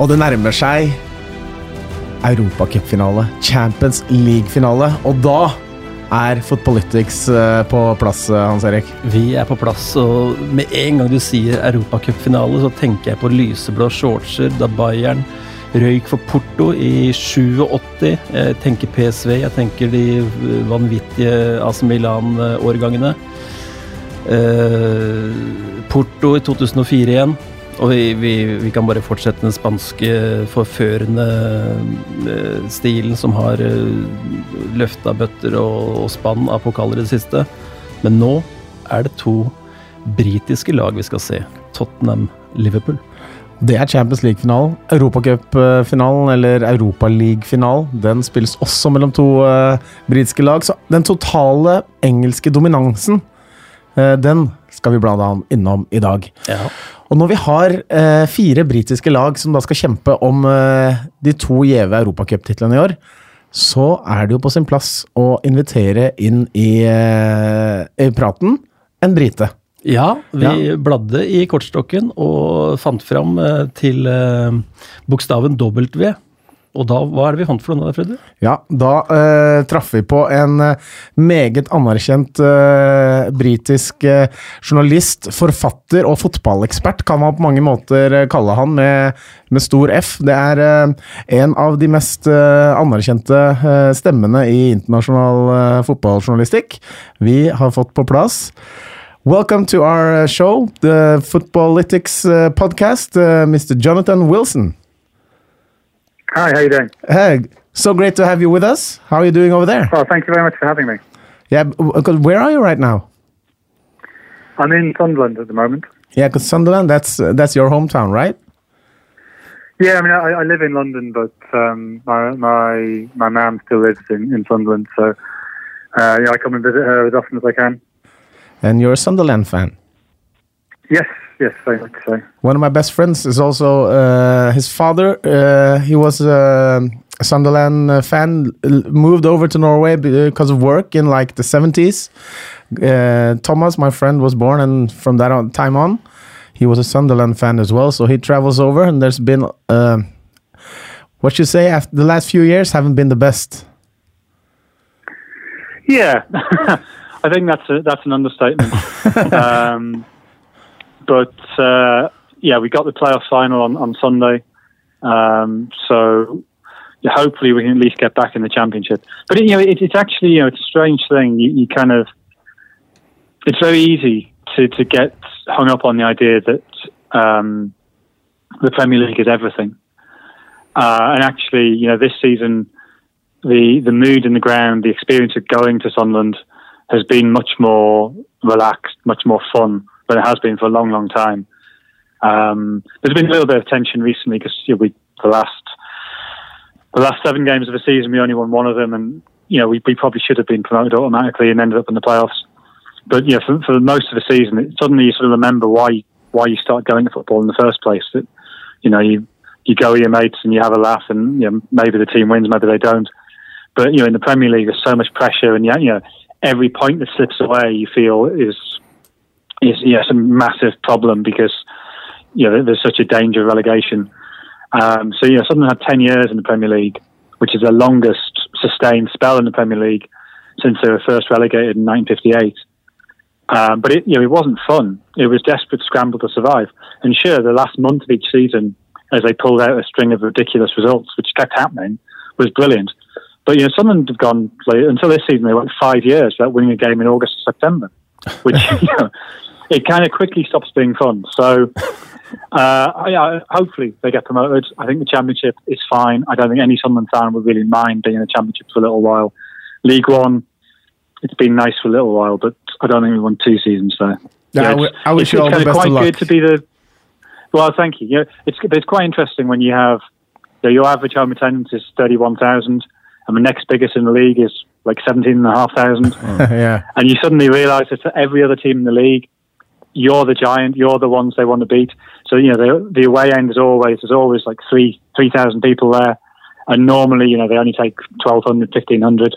Og det nærmer seg Europacupfinale, Champions League-finale, og da er Footballytics eh, på plass, eh, Hans Erik? Vi er på plass, og med en gang du sier europacupfinale, så tenker jeg på lyseblå shortser da Bayern røyk for Porto i 87. Jeg tenker PSV, jeg tenker de vanvittige AC Milan-årgangene. Eh, Porto i 2004 igjen. Og vi, vi, vi, kan bare fortsette den spanske forførende eh, stilen som har eh, løfta bøtter og, og spann av pokaler i det siste. Men nå er det to britiske lag vi skal se. Tottenham-Liverpool. Det er Champions League-finalen. Europacupfinalen, eller Europaliga-finalen, den spilles også mellom to uh, britiske lag. Så den totale engelske dominansen, uh, den skal vi blant innom i dag. Ja. Og når vi har eh, fire britiske lag som da skal kjempe om eh, de to gjeve europacuptitlene i år, så er det jo på sin plass å invitere inn i, eh, i praten en brite. Ja, vi ja. bladde i kortstokken og fant fram eh, til eh, bokstaven W. Og da, hva er det vi fant for noe, Freddy? Ja, da uh, traff vi på en uh, meget anerkjent uh, britisk journalist, forfatter og fotballekspert, kan man på mange måter kalle han, med, med stor F. Det er en av de mest anerkjente stemmene i internasjonal fotballjournalistikk. Vi har fått på plass Welcome to our show, the Footballytics podcast, Mr. Jonathan Wilson. Hi, how you doing? Hey, so great to have you with us. How are you doing over there? Well, thank you very much for having me. Yeah, because where are you right now? I'm in Sunderland at the moment. Yeah, because Sunderland, that's uh, that's your hometown, right? Yeah, I mean, I, I live in London, but um, my my my mum still lives in, in Sunderland, so uh, yeah, I come and visit her as often as I can. And you're a Sunderland fan? Yes, yes, very much so. One of my best friends is also uh, his father. Uh, he was uh, a Sunderland uh, fan, moved over to Norway because of work in like the 70s. Uh, Thomas, my friend, was born, and from that on, time on, he was a Sunderland fan as well. So he travels over, and there's been uh, what you say after the last few years haven't been the best. Yeah, I think that's a, that's an understatement. um, but uh, yeah, we got the playoff final on, on Sunday. Um, so yeah, hopefully we can at least get back in the championship. But you know, it, it's actually you know it's a strange thing. You, you, kind of it's very easy to to get hung up on the idea that um, the Premier League is everything. Uh, and actually, you know, this season, the the mood in the ground, the experience of going to Sunderland has been much more relaxed, much more fun than it has been for a long, long time. Um, there's been a little bit of tension recently because you know, we the last the last seven games of the season we only won one of them, and you know we, we probably should have been promoted automatically and ended up in the playoffs. But yeah, for, for most of the season, it, suddenly you sort of remember why why you start going to football in the first place. That you know you you go with your mates and you have a laugh, and you know, maybe the team wins, maybe they don't. But you know in the Premier League, there's so much pressure, and yeah, you know every point that slips away, you feel is is yes a massive problem because you know there's such a danger of relegation. Um, so you know, Sunderland had ten years in the Premier League, which is the longest sustained spell in the Premier League since they were first relegated in 1958. Um, but it, you know, it wasn't fun. It was desperate scramble to survive. And sure, the last month of each season, as they pulled out a string of ridiculous results, which kept happening, was brilliant. But you know, Sunderland have gone like, until this season. They went five years without winning a game in August or September, which you know, it kind of quickly stops being fun. So, uh, yeah, hopefully they get promoted. I think the championship is fine. I don't think any Sunderland fan would really mind being in the championship for a little while. League One, it's been nice for a little while, but I don't think we won two seasons there. Yeah, yeah I, I wish you all the best quite of luck. good to be the. Well, thank you. Yeah, it's it's quite interesting when you have you know, your average home attendance is thirty one thousand, and the next biggest in the league is like seventeen and a half thousand. yeah, and you suddenly realise that for every other team in the league, you're the giant, you're the ones they want to beat. So you know the the away end is always there's always like three three thousand people there, and normally you know they only take 1,200, 1,500,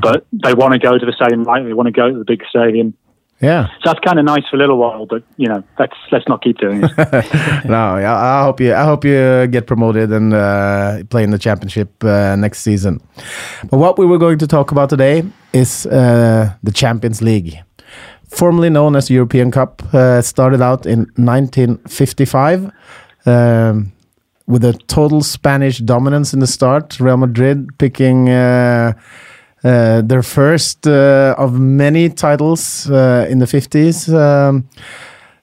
but they want to go to the stadium right. They want to go to the big stadium. Yeah. So that's kind of nice for a little while, but you know, let's let's not keep doing it. no, yeah, I hope you I hope you get promoted and uh, play in the championship uh, next season. But what we were going to talk about today is uh, the Champions League, formerly known as European Cup. Uh, started out in 1955. Um, with a total Spanish dominance in the start, Real Madrid picking uh, uh, their first uh, of many titles uh, in the 50s. Um,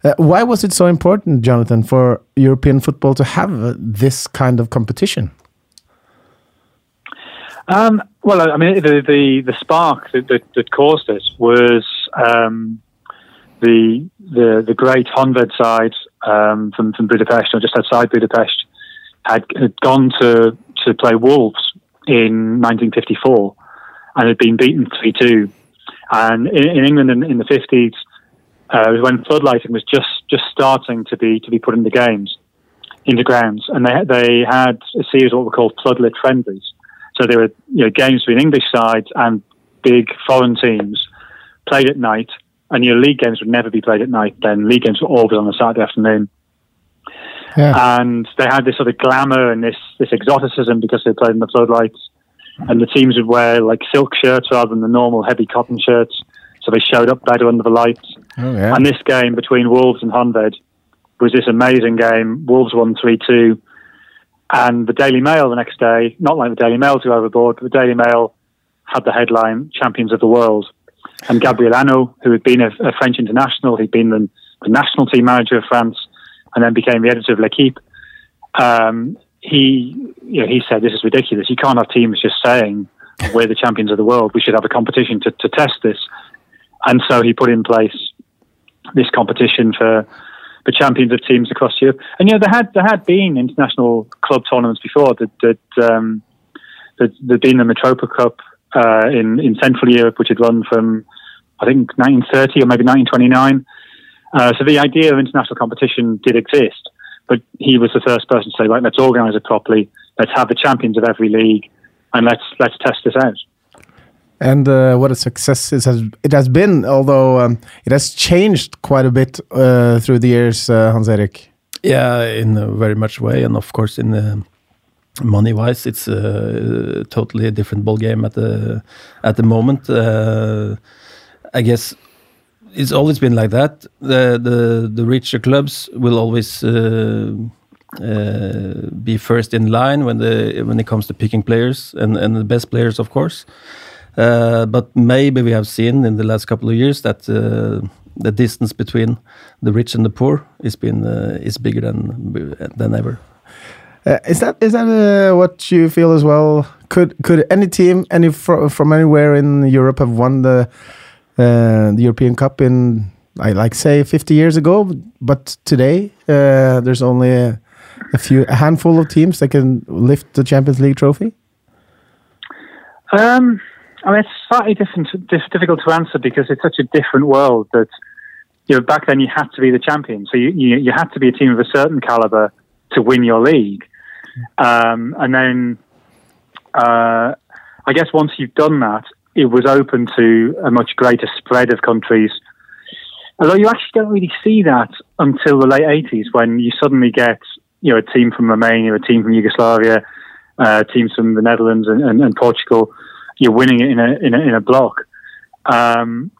uh, why was it so important, Jonathan, for European football to have this kind of competition? Um, well, I mean, the the, the spark that, that, that caused it was um, the the the great Honved side um, from from Budapest, or just outside Budapest, had, had gone to to play Wolves in 1954 and had been beaten 3 2. And in, in England in, in, the 50s, uh, when floodlighting was just, just starting to be to be put in the games, in the grounds. And they, they had a series of what were called floodlit friendlies. So there were you know, games between English sides and big foreign teams played at night. And your league games would never be played at night. Then league games were always on a Saturday afternoon. Yeah. And they had this sort of glamour and this this exoticism because they played in the floodlights and the teams would wear like silk shirts rather than the normal heavy cotton shirts, so they showed up better under the lights. Oh, yeah. And this game between Wolves and Honved was this amazing game. Wolves won three two, and the Daily Mail the next day, not like the Daily Mail to overboard, but the Daily Mail had the headline "Champions of the World." And Gabriel Hanot, who had been a, a French international, he'd been the, the, national team manager of France, and then became the editor of L'Equipe. Um, he, you know, he said, "This is ridiculous. You can't have teams just saying we're the champions of the world. We should have a competition to, to test this." And so he put in place this competition for the champions of teams across Europe. And you know, there had there had been international club tournaments before. That that um, that there'd been the Mitropa Cup uh, in in Central Europe, which had run from I think 1930 or maybe 1929. Uh, so the idea of international competition did exist. But he was the first person to say, right, let's organise it properly. Let's have the champions of every league, and let's let's test this out. And uh, what a success it has it has been, although um, it has changed quite a bit uh, through the years, uh, Hans Erik. Yeah, in a very much way, and of course in money wise, it's a totally a different ball game at the at the moment. Uh, I guess it's always been like that. The the the richer clubs will always uh, uh, be first in line when the when it comes to picking players and and the best players, of course. Uh, but maybe we have seen in the last couple of years that uh, the distance between the rich and the poor is been uh, is bigger than than ever. Uh, is that is that what you feel as well? Could could any team any fr from anywhere in Europe have won the uh, the European Cup in I like say 50 years ago, but today uh, there's only a, a, few a handful of teams that can lift the Champions League trophy. Um, I mean, it's slightly different, difficult to answer because it's such a different world that you know back then you had to be the champion, so you you, you had to be a team of a certain caliber to win your league, um, and then uh, I guess once you've done that, it was open to a much greater spread of countries. Although you actually don't really see that until the late 80s when you suddenly get you know a team from Romania, a team from Yugoslavia, uh, teams from the Netherlands and, and, and, Portugal. You're winning it in a in a, in a block. Um,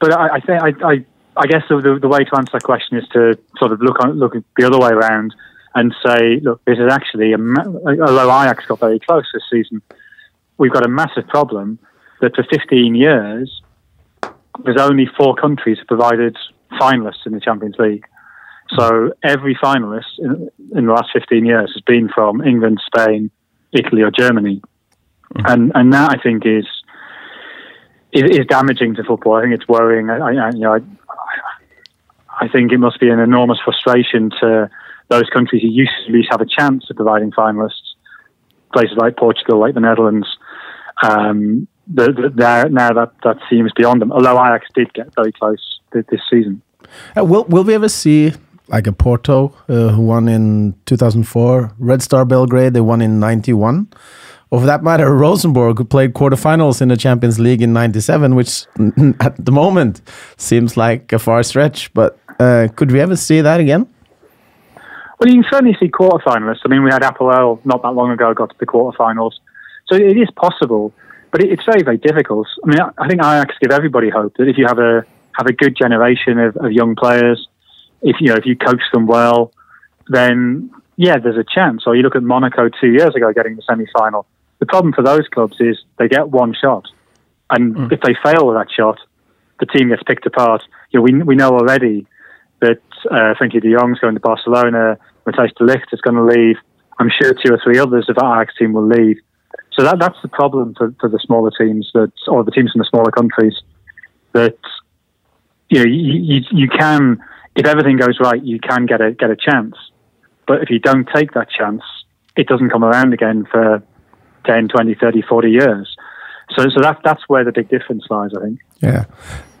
but I, I think I, I, I guess the, the, way to answer that question is to sort of look on, look the other way around and say, look, this is actually a, although Ajax got very close this season, we've got a massive problem that for 15 years, there's only four countries provided finalists in the Champions League. So every finalist in, in, the last 15 years has been from England, Spain, Italy, or Germany. Mm-hmm. And, and that, I think, is, is, is damaging to football. I think it's worrying. I, I you know, I, I think it must be an enormous frustration to those countries who used to at least have a chance of providing finalists places like Portugal, like the Netherlands, um, the, the, now that that seems beyond them. Although Ajax did get very close this, this season. Uh, will Will we ever see like a Porto uh, who won in 2004, Red Star Belgrade they won in 91, or for that matter, Rosenborg, who played quarterfinals in the Champions League in '97, which at the moment seems like a far stretch. But uh, could we ever see that again? Well, you can certainly see quarterfinalists. I mean, we had Apoel not that long ago got to the quarterfinals, so it is possible, but it's very, very difficult. I mean, I think Ajax give everybody hope that if you have a have a good generation of, of young players, if you know if you coach them well, then yeah, there's a chance. Or you look at Monaco two years ago getting the semi final. The problem for those clubs is they get one shot, and mm. if they fail with that shot, the team gets picked apart. You know, we we know already that uh, Frenkie De Jong's going to Barcelona, Matthijs de Ligt is going to leave. I'm sure two or three others of our team will leave. So that that's the problem for, for the smaller teams that, or the teams from the smaller countries, that you know you, you, you can if everything goes right, you can get a get a chance. But if you don't take that chance, it doesn't come around again for 10, 20, 30, 40 years. So, so that, that's where the big difference lies, I think. Yeah.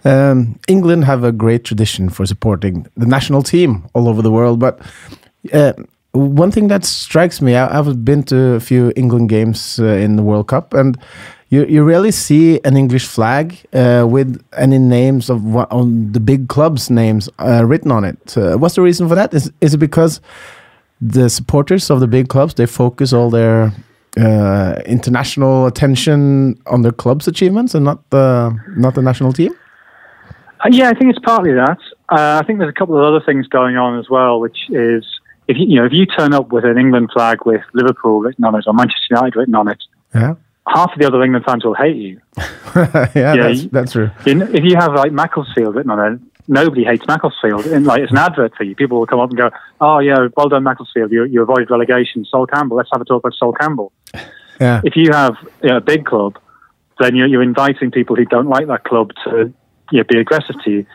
Um, England have a great tradition for supporting the national team all over the world, but uh, one thing that strikes me, I, have been to a few England games uh, in the World Cup, and you, you rarely see an English flag uh, with any names of on the big clubs' names uh, written on it. Uh, what's the reason for that? Is is it because the supporters of the big clubs they focus all their uh, international attention on their club's achievements and not the not the national team? Uh, yeah, I think it's partly that. Uh, I think there's a couple of other things going on as well, which is if you, you know if you turn up with an England flag with Liverpool written on it or Manchester United written on it, yeah. half of the other England fans will hate you. yeah, yeah, that's, that's true. If you have like Macclesfield written on it, nobody hates Macclesfield. And like it's an advert for you. People will come up and go, "Oh yeah, well done Macclesfield. You, you avoided relegation." Sol Campbell. Let's have a talk about Sol Campbell. Yeah. If you have you know, a big club, then you're, you're inviting people who don't like that club to you know, be aggressive to you.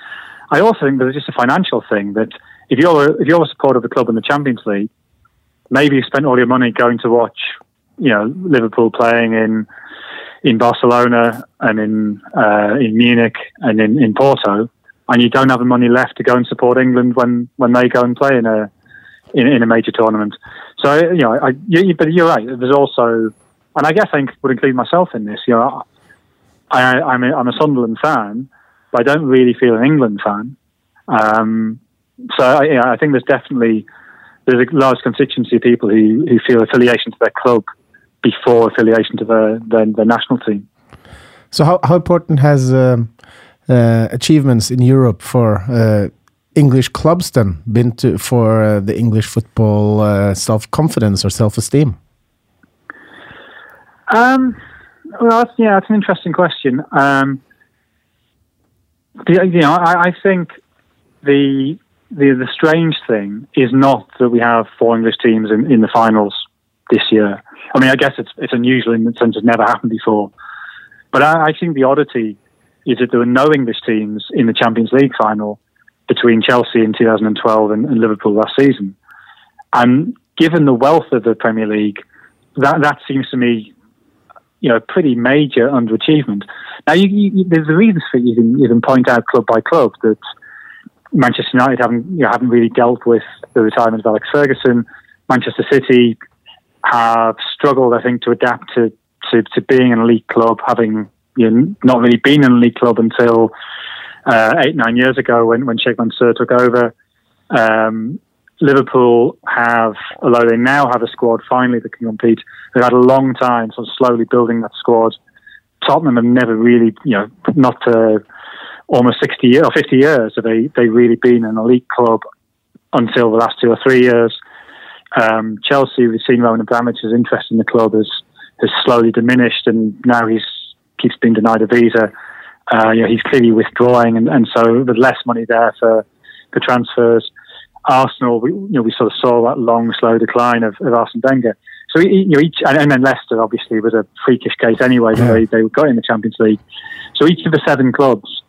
I also think there's just a financial thing that if you're a, if you're a supporter of the club in the Champions League, maybe you spent all your money going to watch, you know, Liverpool playing in in Barcelona and in uh, in Munich and in, in Porto and you don't have the money left to go and support England when, when they go and play in a in, in a major tournament. So you know, I, you, but you're right. There's also, and I guess I would include myself in this. You know, I, I'm a, I'm a Sunderland fan, but I don't really feel an England fan. Um, so I, you know, I think there's definitely there's a large constituency of people who, who feel affiliation to their club before affiliation to their, national team. So how, how important has um, achievements in Europe for uh, English clubs then been to for uh, the English football self confidence or self esteem? Um, well, that's, yeah, that's an interesting question. Um, you know, I, I think the, the the strange thing is not that we have four English teams in, in the finals this year. I mean, I guess it's it's unusual in the sense it's never happened before. But I, I think the oddity is that there were no English teams in the Champions League final between Chelsea in 2012 and, and Liverpool last season. And given the wealth of the Premier League, that that seems to me, you know, pretty major underachievement. Now, you, you, there's a reason for it. You can, you can point out club by club that Manchester United haven't you know, haven't really dealt with the retirement of Alex Ferguson. Manchester City have struggled, I think, to adapt to, to, to being an elite club, having you know, not really been in a league club until uh, eight nine years ago when when Sheikh Mansour took over. Um, Liverpool have, although they now have a squad finally that can compete, they've had a long time sort of slowly building that squad. Tottenham have never really, you know, not uh, almost 60 years or 50 years have they, they really been an elite club until the last two or three years. Um, Chelsea, we've seen Roman Abramovich's interest in the club has, has slowly diminished and now he's keeps being denied a visa. Uh, you know, he's clearly withdrawing, and, and so there's less money there for for transfers. Arsenal, we, you know, we sort of saw that long, slow decline of, of Arsene Wenger. So you know, each, and, and then Leicester obviously was a freakish case anyway. Yeah. They, they got in the Champions League. So each of the seven clubs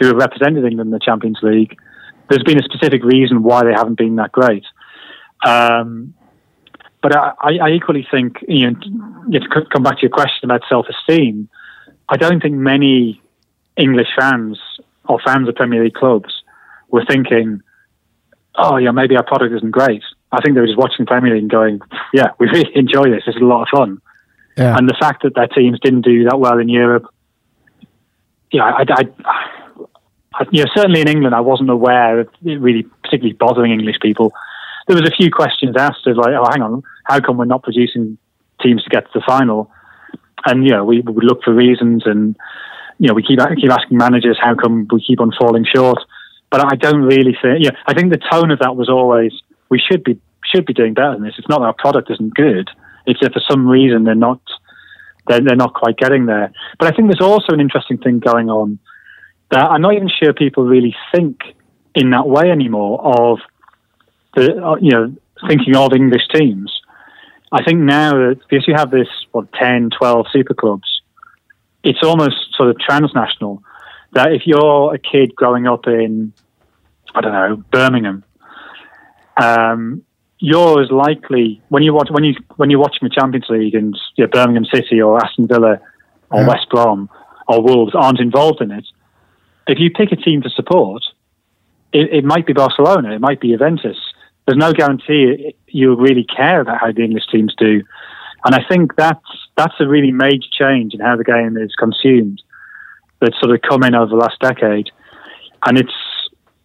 who have represented England in the Champions League, there's been a specific reason why they haven't been that great. Um, but I, I, equally think, you know, to come back to your question about self-esteem, I don't think many English fans or fans of Premier League clubs were thinking, oh, yeah, maybe our product isn't great. I think they were just watching Premier League and going, yeah, we really enjoy this. This is a lot of fun. Yeah. And the fact that their teams didn't do that well in Europe, yeah, I, I, I, you know, certainly in England, I wasn't aware of it really particularly bothering English people. There was a few questions asked of like, oh, hang on, how come we're not producing teams to get to the final? And you know, we, would look for reasons, and you know, we keep keep asking managers how come we keep on falling short. But I don't really think. Yeah, I think the tone of that was always we should be should be doing better than this. It's not that our product isn't good. It's that for some reason they're not they're, they're not quite getting there. But I think there's also an interesting thing going on that I'm not even sure people really think in that way anymore of the uh, you know thinking of English teams. I think now that because you have this what 10, 12 super clubs, it's almost sort of transnational. That if you're a kid growing up in I don't know Birmingham, um, you're as likely when you watch when you when you're watching the Champions League and you know, Birmingham City or Aston Villa or Yeah. West Brom or Wolves aren't involved in it. If you pick a team to support, it, it might be Barcelona, it might be Juventus. There's no guarantee you'll really care about how the English teams do, and I think that's that's a really major change in how the game is consumed. That's sort of come in over the last decade, and it's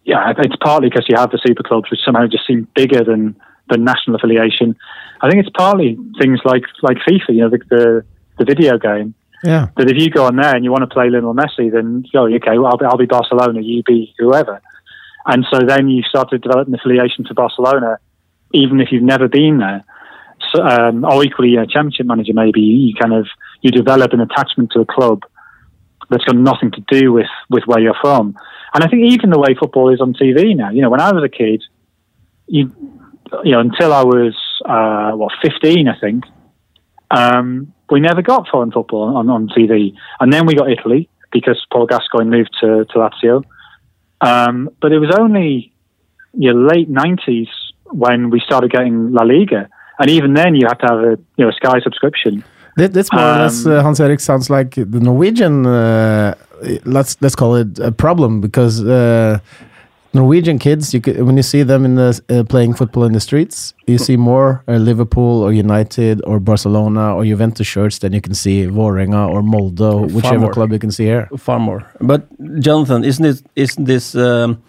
yeah, it's partly because you have the super clubs, which somehow just seem bigger than than national affiliation. I think it's partly things like like FIFA, you know, the the, the video game. Yeah. That if you go on there and you want to play Lionel Messi, then oh, okay, well, I'll be, I'll be Barcelona, you be whoever. And so then you start to develop an affiliation to Barcelona, even if you've never been there. So, um, or equally, a championship manager, maybe you kind of you develop an attachment to a club that's got nothing to do with with where you're from. And I think even the way football is on TV now. You know, when I was a kid, you you know, until I was uh, what 15, I think, um, we never got foreign football on, on TV. And then we got Italy because Paul Gascoigne moved to, to Lazio. Um, but it was only you know, late 90s when we started getting La Liga. And even then, you had to have a you know a Sky subscription. That, that's more or less Um, uh, Hans Erik sounds like the Norwegian. Uh, let's let's call it a problem because uh, Norwegian kids, you could, when you see them in the uh, playing football in the streets, you see more uh, Liverpool or United or Barcelona or Juventus shirts than you can see Vålerenga or Molde, whichever more. club you can see here. far more. But Jonathan, isn't it? Isn't this? Um,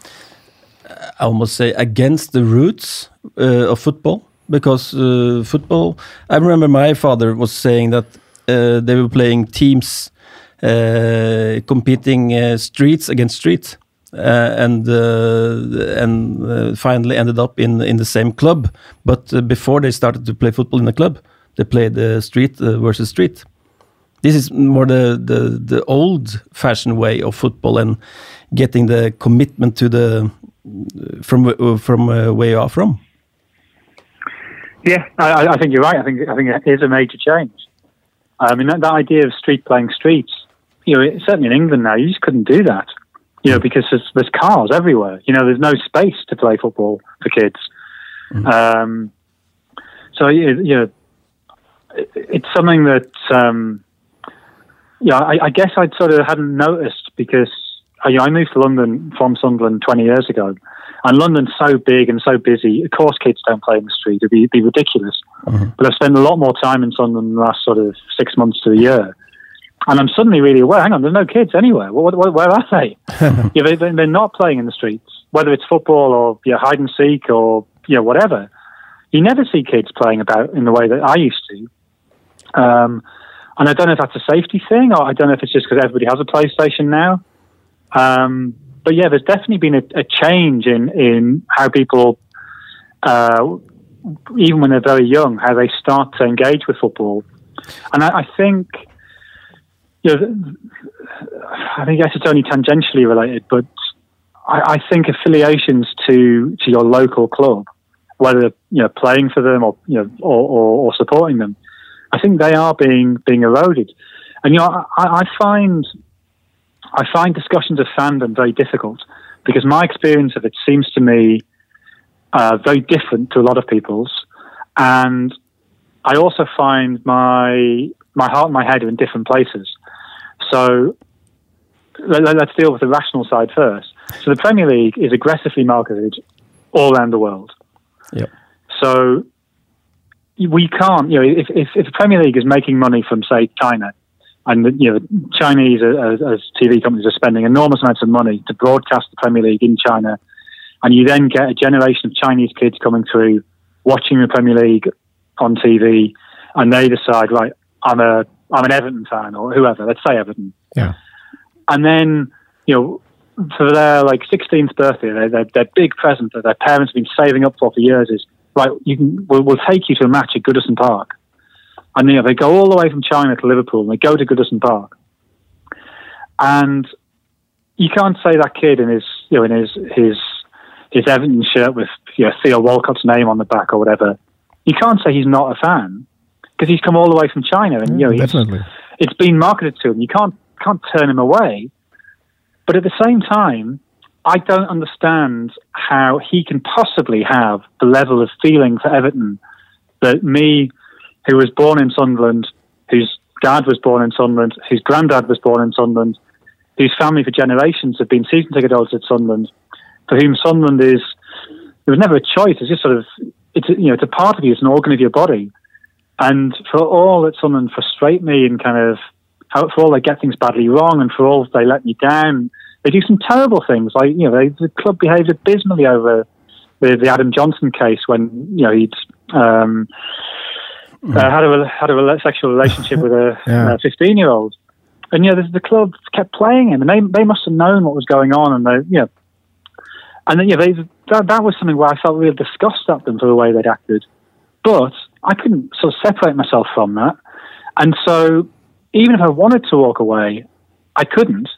I almost say against the roots uh, of football because uh, football. I remember my father was saying that uh, they were playing teams uh, competing streets against streets. Uh, and uh, and uh, finally ended up in in the same club. But before they started to play football in the club, they played uh, street versus street. This is more the the, the old fashioned way of football and getting the commitment to the from from where you are from. Yeah, I, I- I think you're right. I think I think it is a major change. I mean, that, that idea of street playing streets, you know, certainly in England now, you just couldn't do that. You know, because there's, there's cars everywhere. You know, there's no space to play football for kids. Um, so you you know, it, it's something that um, yeah, I, I guess I'd sort of hadn't noticed because I, you know, I moved to London from Sunderland 20 years ago, and London's so big and so busy. Of course, kids don't play in the street; it'd be, it'd be ridiculous. But I've spent a lot more time in Sunderland in the last sort of six months to a year, and I'm suddenly really aware. Hang on, there's no kids anywhere. What, what, where are they? yeah, they, they- they're not playing in the streets, whether it's football or yeah, hide and seek or yeah, whatever. You never see kids playing about in the way that I used to. Um, and I don't know if that's a safety thing, or I don't know if it's just because everybody has a PlayStation now. Um, but yeah, there's definitely been a, a change in in how people, uh, even when they're very young, how they start to engage with football. And I, I think, you know, I think guess it's only tangentially related, but I, I think affiliations to to your local club, whether you know playing for them or you know or, or, or supporting them, I think they are being being eroded. And you know, I, I find I find discussions of fandom very difficult because my experience of it seems to me uh, very different to a lot of people's, and I also find my my heart and my head are in different places. So let, let's deal with the rational side first. So the Premier League is aggressively marketed all around the world. Yep. So we can't. You know, if, if if the Premier League is making money from say China, and you know Chinese uh, as, as TV companies are spending enormous amounts of money to broadcast the Premier League in China, and you then get a generation of Chinese kids coming through watching the Premier League on TV, and they decide, right, I'm a I'm an Everton fan or whoever. Let's say Everton. Yeah. And then you know for their like 16th birthday, their, their, their big present that their parents have been saving up for for years is right. You can we'll, we'll take you to a match at Goodison Park, and you know they go all the way from China to Liverpool, and they go to Goodison Park, and you can't say that kid in his you know in his his his Everton shirt with you know, Theo Walcott's name on the back or whatever. You can't say he's not a fan because he's come all the way from China, and you know Definitely. it's been marketed to him. You can't can't turn him away. But at the same time, I don't understand how he can possibly have the level of feeling for Everton that me, who was born in Sunderland, whose dad was born in Sunderland, whose granddad was born in Sunderland, whose family for generations have been season ticket holders at Sunderland, for whom Sunderland is there was never a choice. It's just sort of it's you know it's a part of you, it's an organ of your body, and for all that Sunderland frustrate me and kind of how, for all they get things badly wrong and for all they let me down, they do some terrible things. Like you know, they, the club behaved abysmally over the, the Adam Johnson case when you know he'd um, uh, had a had a sexual relationship with a Yeah. fifteen year old, and you know the, the club kept playing him, and they they must have known what was going on, and they you know, and then yeah, they that, that was something where I felt real disgust at them for the way they'd acted, but I couldn't sort of separate myself from that, and so even if I wanted to walk away, I couldn't.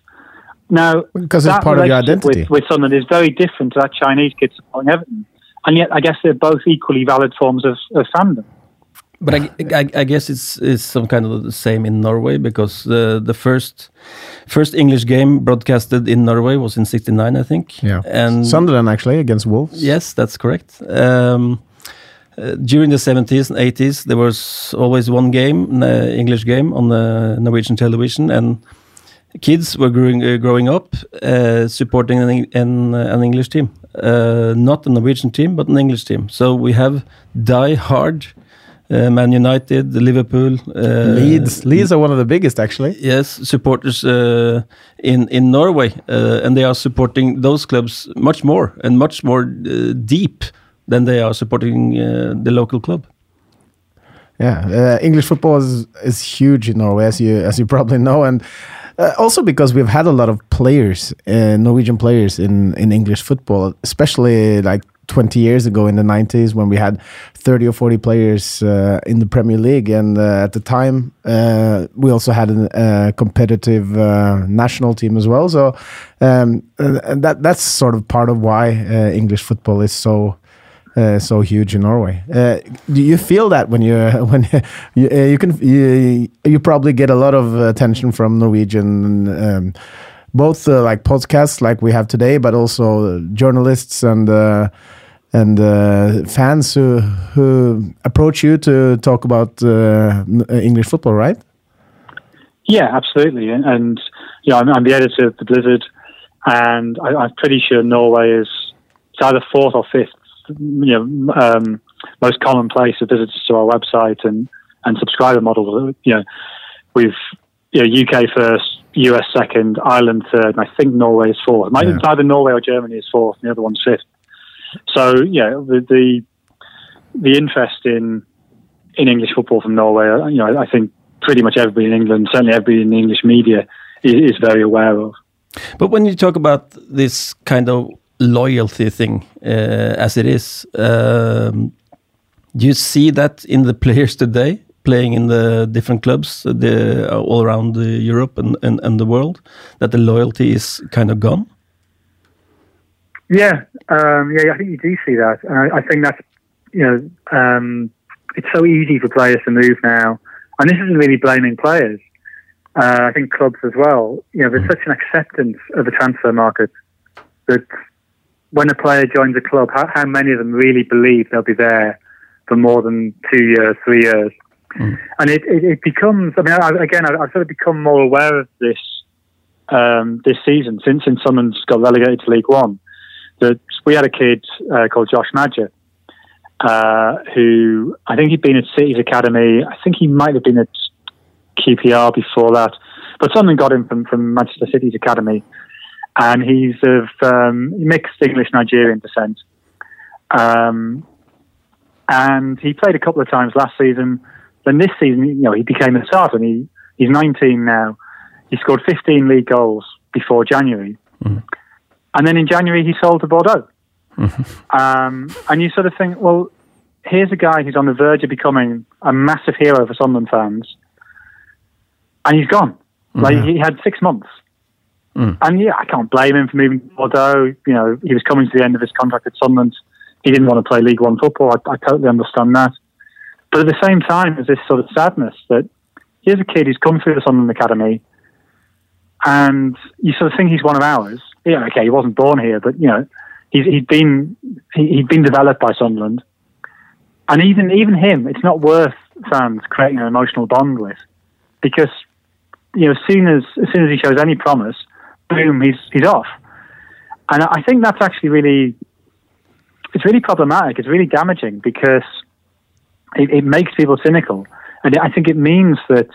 Now, Because it's that part of your relationship identity. With, with Sunderland is very different to that Chinese kid supporting Everton, and yet I guess they're both equally valid forms of, of fandom. But I, I, I guess it's, it's some kind of the same in Norway because the the first first English game broadcasted in Norway was in '69, I think. Yeah. and Sunderland actually against Wolves. Yes, that's correct. Um, uh, during the 70s and 80s, there was always one game, an English game, on the Norwegian television, and kids were growing, uh, growing up uh, supporting an, an, uh, an English team. Uh, not a Norwegian team, but an English team. So we have die hard, uh, Man United, Liverpool, uh, Leeds. Leeds are one of the biggest actually. yes, supporters uh, in in Norway, uh, and they are supporting those clubs much more and much more uh, deep than they are supporting uh, the local club. Yeah, uh, English football is is huge in Norway, as you as you probably know, and uh, also because we've had a lot of players, uh, Norwegian players in in English football, especially like 20 years ago in the 90s when we had 30 or 40 players uh, in the Premier League, and uh, at the time we also had a competitive national team as well. So um, that that's sort of part of why English football is so uh, so huge in Norway. Uh, do you feel that when you when you, uh, you can you, you probably get a lot of attention from Norwegian um, both uh, like podcasts like we have today, but also journalists and uh, and uh, fans who who approach you to talk about uh, English football, right? Yeah, absolutely. And, and you know, I'm, I'm the editor of the Blizzard, and I, I'm pretty sure Norway is either fourth or fifth, you know, um, most common place of visitors to our website and and subscriber model. You know, we've you know, UK first, US second, Ireland third, and I think Norway is fourth. Might- Yeah. It's either Norway or Germany is fourth, and the other one's fifth. So yeah, the the, the interest in in English football from Norway, uh, you know, I, I think pretty much everybody in England, certainly everybody in the English media, is, is very aware of. But when you talk about this kind of loyalty thing, uh, as it is, um, do you see that in the players today playing in the different clubs uh, the, all around uh, Europe and, and, and the world, that the loyalty is kind of gone? Yeah, um, yeah, I think you do see that, and I, I think that's you know um, it's so easy for players to move now, and this isn't really blaming players. Uh, I think clubs as well. You know, there's such an acceptance of the transfer market that when a player joins a club, how, how many of them really believe they'll be there for more than two years, three years? And it, it, it becomes. I mean, I, again, I, I've sort of become more aware of this um, this season since since Sunderland's got relegated to League One that we had a kid uh, called Josh Maja, uh, who I think he'd been at City's academy. I think he might have been at QPR before that, but something got him from, from Manchester City's academy, and he's of um, mixed English Nigerian descent. Um, and he played a couple of times last season. Then this season, you know, he became a starter. And he he's 19 now. He scored 15 league goals before January, mm-hmm. and then in January he sold to Bordeaux. Mm-hmm. Um, and you sort of think, well, here's a guy who's on the verge of becoming a massive hero for Sunderland fans, and he's gone. Mm-hmm. Like he had six months. Mm. And yeah, I can't blame him for moving to Bordeaux. You know, he was coming to the end of his contract at Sunderland. He didn't want to play League One football. I, I totally understand that. But at the same time, there's this sort of sadness that here's a kid who's come through the Sunderland Academy, and you sort of think he's one of ours. Yeah, okay, he wasn't born here, but you know, he's he'd been he, had been developed by Sunderland, and even even him, it's not worth fans creating an emotional bond with, because you know, as soon as as soon as he shows any promise, boom, he's he's off, and I think that's actually really it's really problematic. It's really damaging because it, it makes people cynical, and I think it means that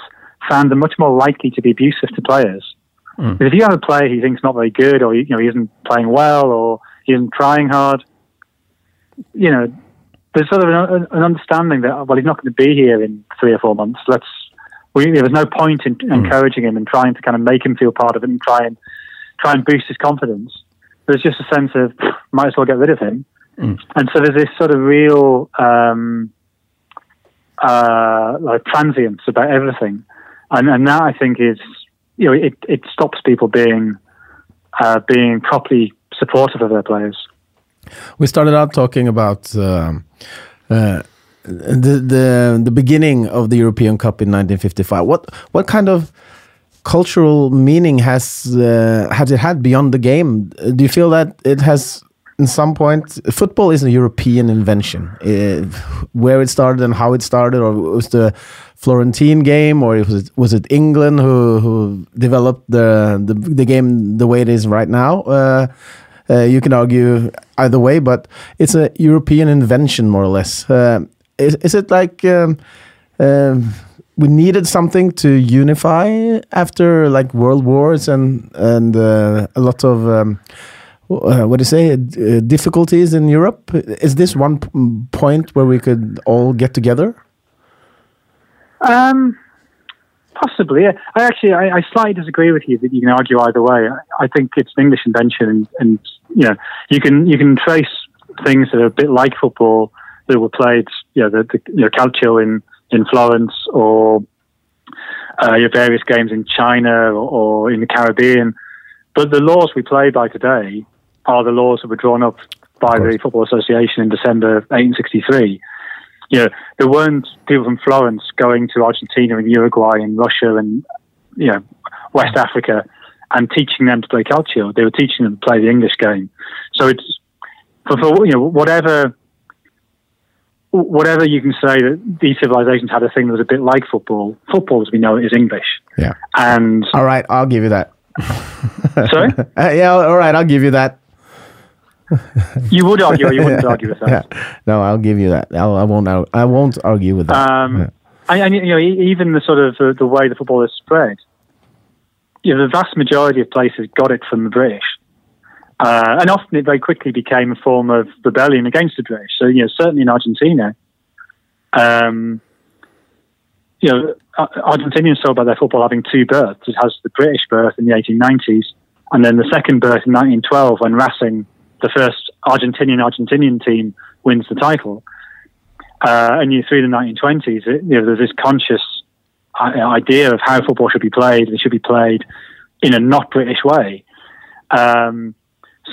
fans are much more likely to be abusive to players. Mm. Because if you have a player who thinks not very good, or you know he isn't playing well, or he isn't trying hard, you know, there's sort of an, an understanding that well he's not going to be here in three or four months. Let's we, there's no point in mm. encouraging him and trying to kind of make him feel part of it and try and try and boost his confidence. There's just a sense of might as well get rid of him. Mm. And so there's this sort of real um, uh, like transience about everything, and and that I think is you know it, it stops people being uh, being properly supportive of their players. We started out talking about uh, uh, the the the beginning of the European Cup in 1955. What what kind of cultural meaning has uh, has it had beyond the game? Do you feel that it has in some point, football is a European invention. Uh, where it started and how it started, or was the Florentine game, or was it, was it England who who developed the, the, the game the way it is right now? Uh, uh, you can argue either way, but it's a European invention, more or less. Uh, is, is it like um, um, we needed something to unify after like world wars and and uh, a lot of um, uh, what do you say uh, difficulties in Europe. Is this one point where we could all get together? Um, possibly. I actually, I, I, slightly disagree with you that you can argue either way. I, I think it's an English invention, and, and, you know, you can you can trace things that are a bit like football that were played, you know, the, the you know, calcio in in Florence or uh, your various games in China or, or in the Caribbean. But the laws we play by today are the laws that were drawn up by the Football Association in December 1863. You know, there weren't people from Florence going to Argentina and Uruguay and Russia and you know West Africa and teaching them to play calcio. They were teaching them to play the English game. So it's for, for you know whatever whatever you can say that these civilizations had a thing that was a bit like football. Football, as we know it, is English. Yeah. And all right, I'll give you that. Sorry. Uh, yeah. All right, I'll give you that you would argue, or you wouldn't argue with that. Yeah. No, I'll give you that. I'll, I won't. I won't argue with that. Um, yeah. and, you know, even the sort of the, the way the football is spread, you know, the vast majority of places got it from the British, uh, and often it very quickly became a form of rebellion against the British. So, you know, certainly in Argentina, um, you know, Argentinians saw about their football having two births. It has the British birth in the 1890s, and then the second birth in 1912 when Racing the first Argentinian Argentinian team wins the title. Uh, and you through the 1920s, it, you know, there's this conscious uh, idea of how football should be played. It should be played in a not British way. Um,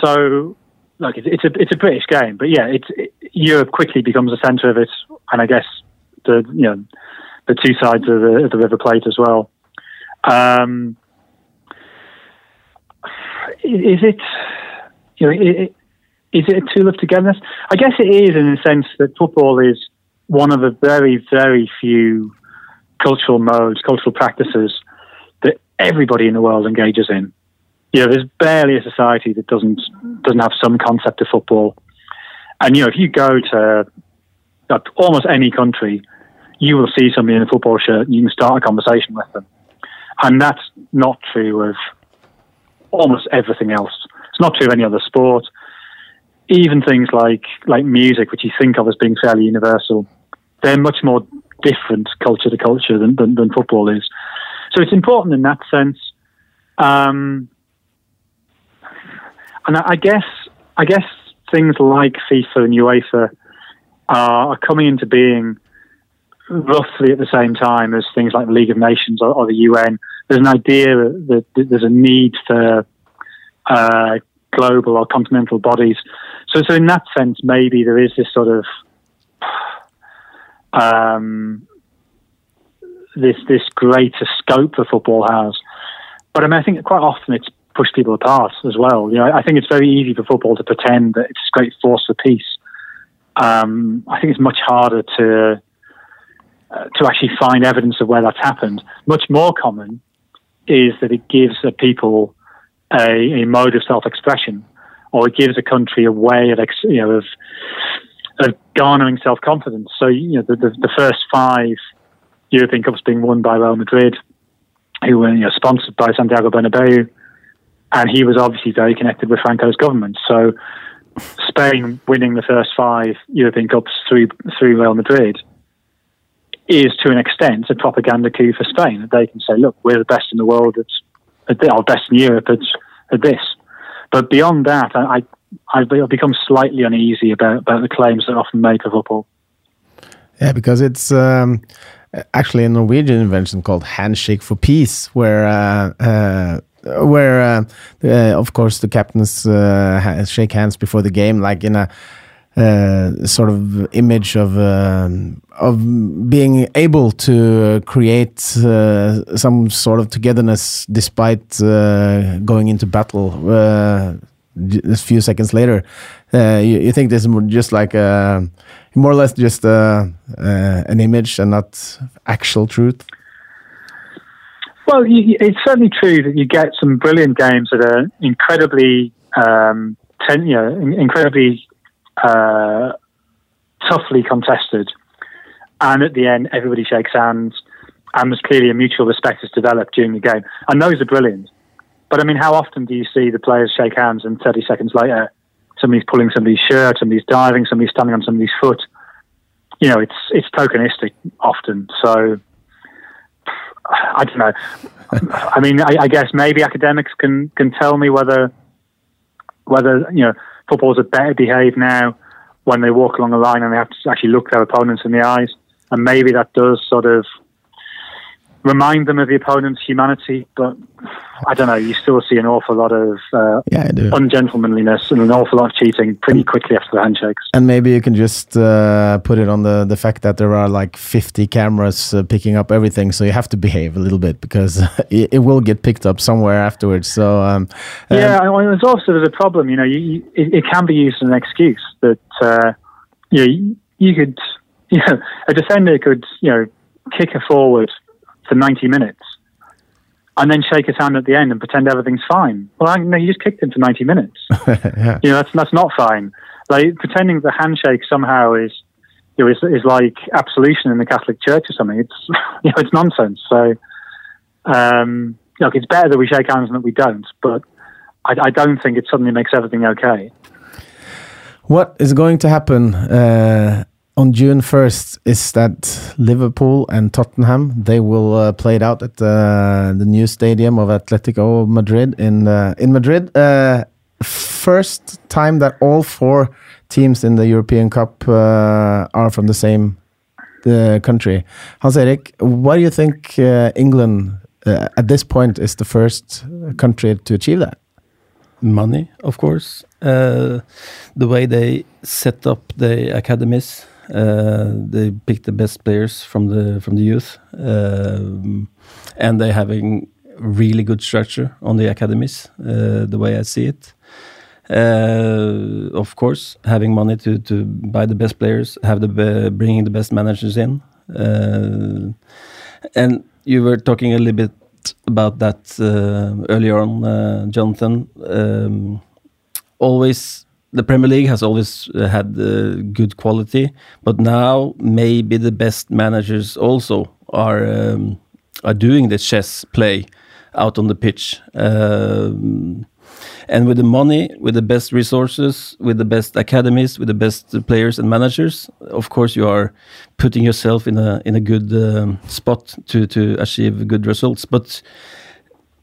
so, look, it's, it's, a it's a British game, but yeah, it's it, Europe quickly becomes the centre of it, and I guess the you know the two sides of the, of the River Plate as well. Um, is it you know is it a tool of togetherness? I guess it is in the sense that football is one of the very, very few cultural modes, cultural practices that everybody in the world engages in. You know, there's barely a society that doesn't doesn't have some concept of football. And you know, if you go to that almost any country, you will see somebody in a football shirt and you can start a conversation with them. And that's not true of almost everything else. It's not true of any other sport. Even things like like music, which you think of as being fairly universal, they're much more different culture to culture than, than, than football is. So it's important in that sense. Um, and I, guess I guess things like FIFA and UEFA are, coming into being roughly at the same time as things like the League of Nations or, or the UN. There's an idea that, that there's a need for uh, global or continental bodies. So, so in that sense, maybe there is this sort of um, this this greater scope that football has. But I mean, I think quite often it's pushed people apart as well. You know, I think it's very easy for football to pretend that it's a great force for peace. Um, I think it's much harder to uh, to actually find evidence of where that's happened. Much more common is that it gives people a, a mode of self-expression, or it gives a country a way of ex- you know of of garnering self-confidence. So you know the, the, the first five European Cups being won by Real Madrid, who were you know, sponsored by Santiago Bernabeu, and he was obviously very connected with Franco's government. So Spain winning the first five European Cups through through Real Madrid is to an extent a propaganda coup for Spain. They can say, look, we're the best in the world at, at our best in Europe at, at this. But beyond that, I, I, I've become slightly uneasy about, about the claims that often made of football. Yeah, because it's um, actually a Norwegian invention called handshake for peace, where uh, uh, where uh, uh of course the captains uh, shake hands before the game, like in a uh, sort of image of um, of being able to create some sort of togetherness despite going into battle a few seconds later. You, you, think this is just like a more or less just uh, uh, an image and not actual truth? Well, you, it's certainly true that you get some brilliant games that are incredibly, um, ten, you know, incredibly uh, toughly contested, and at the end, everybody shakes hands, and there's clearly a mutual respect that's developed during the game, and those are brilliant. But I mean, how often do you see the players shake hands and 30 seconds later somebody's pulling somebody's shirt, somebody's diving, somebody's standing on somebody's foot. You know, it's it's tokenistic often. So I don't know. I mean, I, I, guess maybe academics can can tell me whether whether you know footballers are better behaved now when they walk along the line and they have to actually look their opponents in the eyes, and maybe that does sort of remind them of the opponent's humanity. But I don't know. You still see an awful lot of uh, yeah, ungentlemanliness and an awful lot of cheating pretty quickly after the handshakes. And maybe you can just uh, put it on the the fact that there are like 50 cameras uh, picking up everything, so you have to behave a little bit because it, it will get picked up somewhere afterwards. So um, yeah, um, there's also there's a problem. You know, you, you, it, it, can be used as an excuse that uh, you know you, you could you know a defender could you know kick a forward for 90 minutes and then shake his hand at the end and pretend everything's fine. Well, I, no, you just kicked him for 90 minutes. yeah. You know, that's, that's not fine. Like pretending the handshake somehow is, you know, is, is like absolution in the Catholic Church or something. It's, you know, it's nonsense. So, um, look, it's better that we shake hands than that we don't, but I, I don't think it suddenly makes everything okay. What is going to happen uh, on June 1st is that Liverpool and Tottenham they will uh, play it out at uh, the new stadium of Atletico Madrid in uh, in Madrid. Uh, first time that all four teams in the European Cup uh, are from the same uh, country. Hans Erik, why do you think England at this point is the first country to achieve that? Money, of course. the way they set up the academies uh, they pick the best players from the from the youth, um, and they having really good structure on the academies. Uh, the way I see it, uh, of course, having money to to buy the best players, have the bringing the best managers in, and you were talking a little bit about that uh, earlier on, uh, Jonathan. Um, always the Premier League has always uh, had uh, good quality, but now maybe the best managers also are um, are doing the chess play out on the pitch. Um, and with the money, with the best resources, with the best academies, with the best players and managers, of course, you are putting yourself in a in a good um, spot to to achieve good results. But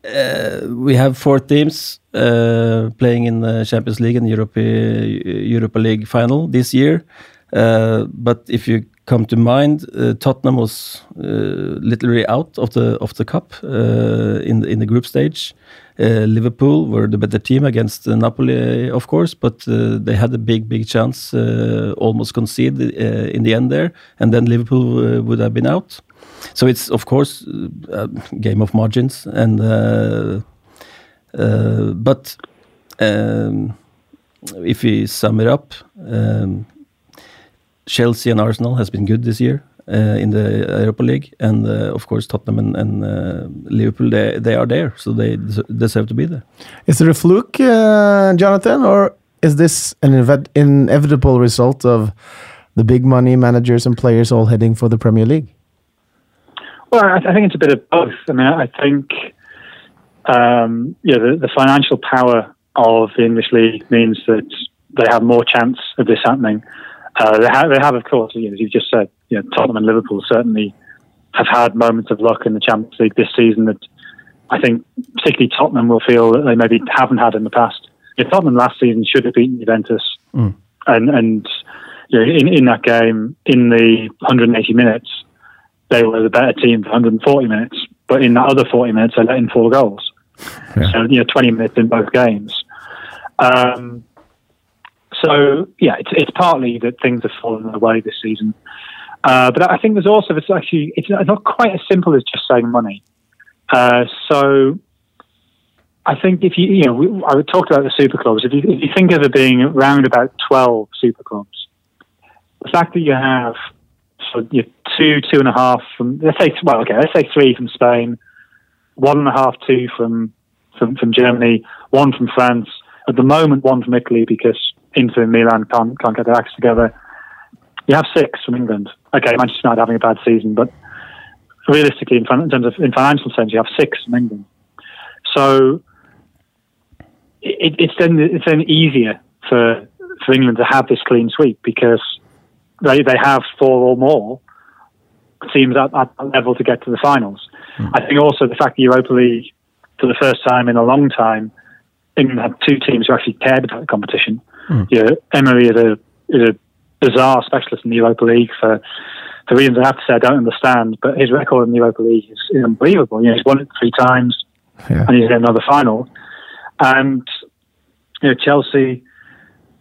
uh, we have four teams uh, playing in the Champions League and Europa, Europa League final this year. Uh, but if you come to mind, Tottenham was literally out of the of the cup in the, in the group stage. Liverpool were the better team against Napoli, of course, but they had a big big chance, almost conceded in the end there, and then Liverpool would have been out. So it's of course a game of margins, and uh, uh, but um, if we sum it up, um, Chelsea and Arsenal has been good this year. Uh, in the Europa League, and uh, of course Tottenham and, and uh, Liverpool, they, they are there, so they deserve to be there. Is it a fluke, uh, Jonathan, or is this an inevitable result of the big money managers and players all heading for the Premier League? Well, I, I think it's a bit of both. I mean, I think um, yeah, the, the, financial power of the English league means that they have more chance of this happening. Uh, they, have, they have, of course, you know, as you've just said, you know, Tottenham and Liverpool certainly have had moments of luck in the Champions League this season that I think particularly Tottenham will feel that they maybe haven't had in the past. You know, Tottenham last season should have beaten Juventus, mm. and and you know, in in that game in the 180 minutes they were the better team for 140 minutes, but in that other 40 minutes, they let in four goals. Yeah. So, you know, 20 minutes in both games. Um, so, yeah, it's, it's partly that things have fallen away this season. Uh, but I think there's also, it's actually, it's not quite as simple as just saying money. Uh, so, I think if you, you know, we, I talked about the super clubs. If you, if you think of it being around about 12 super clubs, the fact that you have you two, two and a half from let's say well, okay, let's say three from Spain, one and a half, two from from, from Germany, one from France. At the moment, one from Italy because Inter and Milan can't can't get their acts together. You have six from England. Okay, Manchester United having a bad season, but realistically, in, in terms of in financial terms, you have six from England. So it, it's then it's then easier for for England to have this clean sweep because they they have four or more teams at, at that level to get to the finals. Mm. I think also the fact that Europa League, for the first time in a long time, England had two teams who actually cared about the competition. Mm. You know, Emery is a is a bizarre specialist in the Europa League for the reasons I have to say I don't understand. But his record in the Europa League is, is unbelievable. You know, he's won it three times, yeah. and he's in another final. And you know, Chelsea,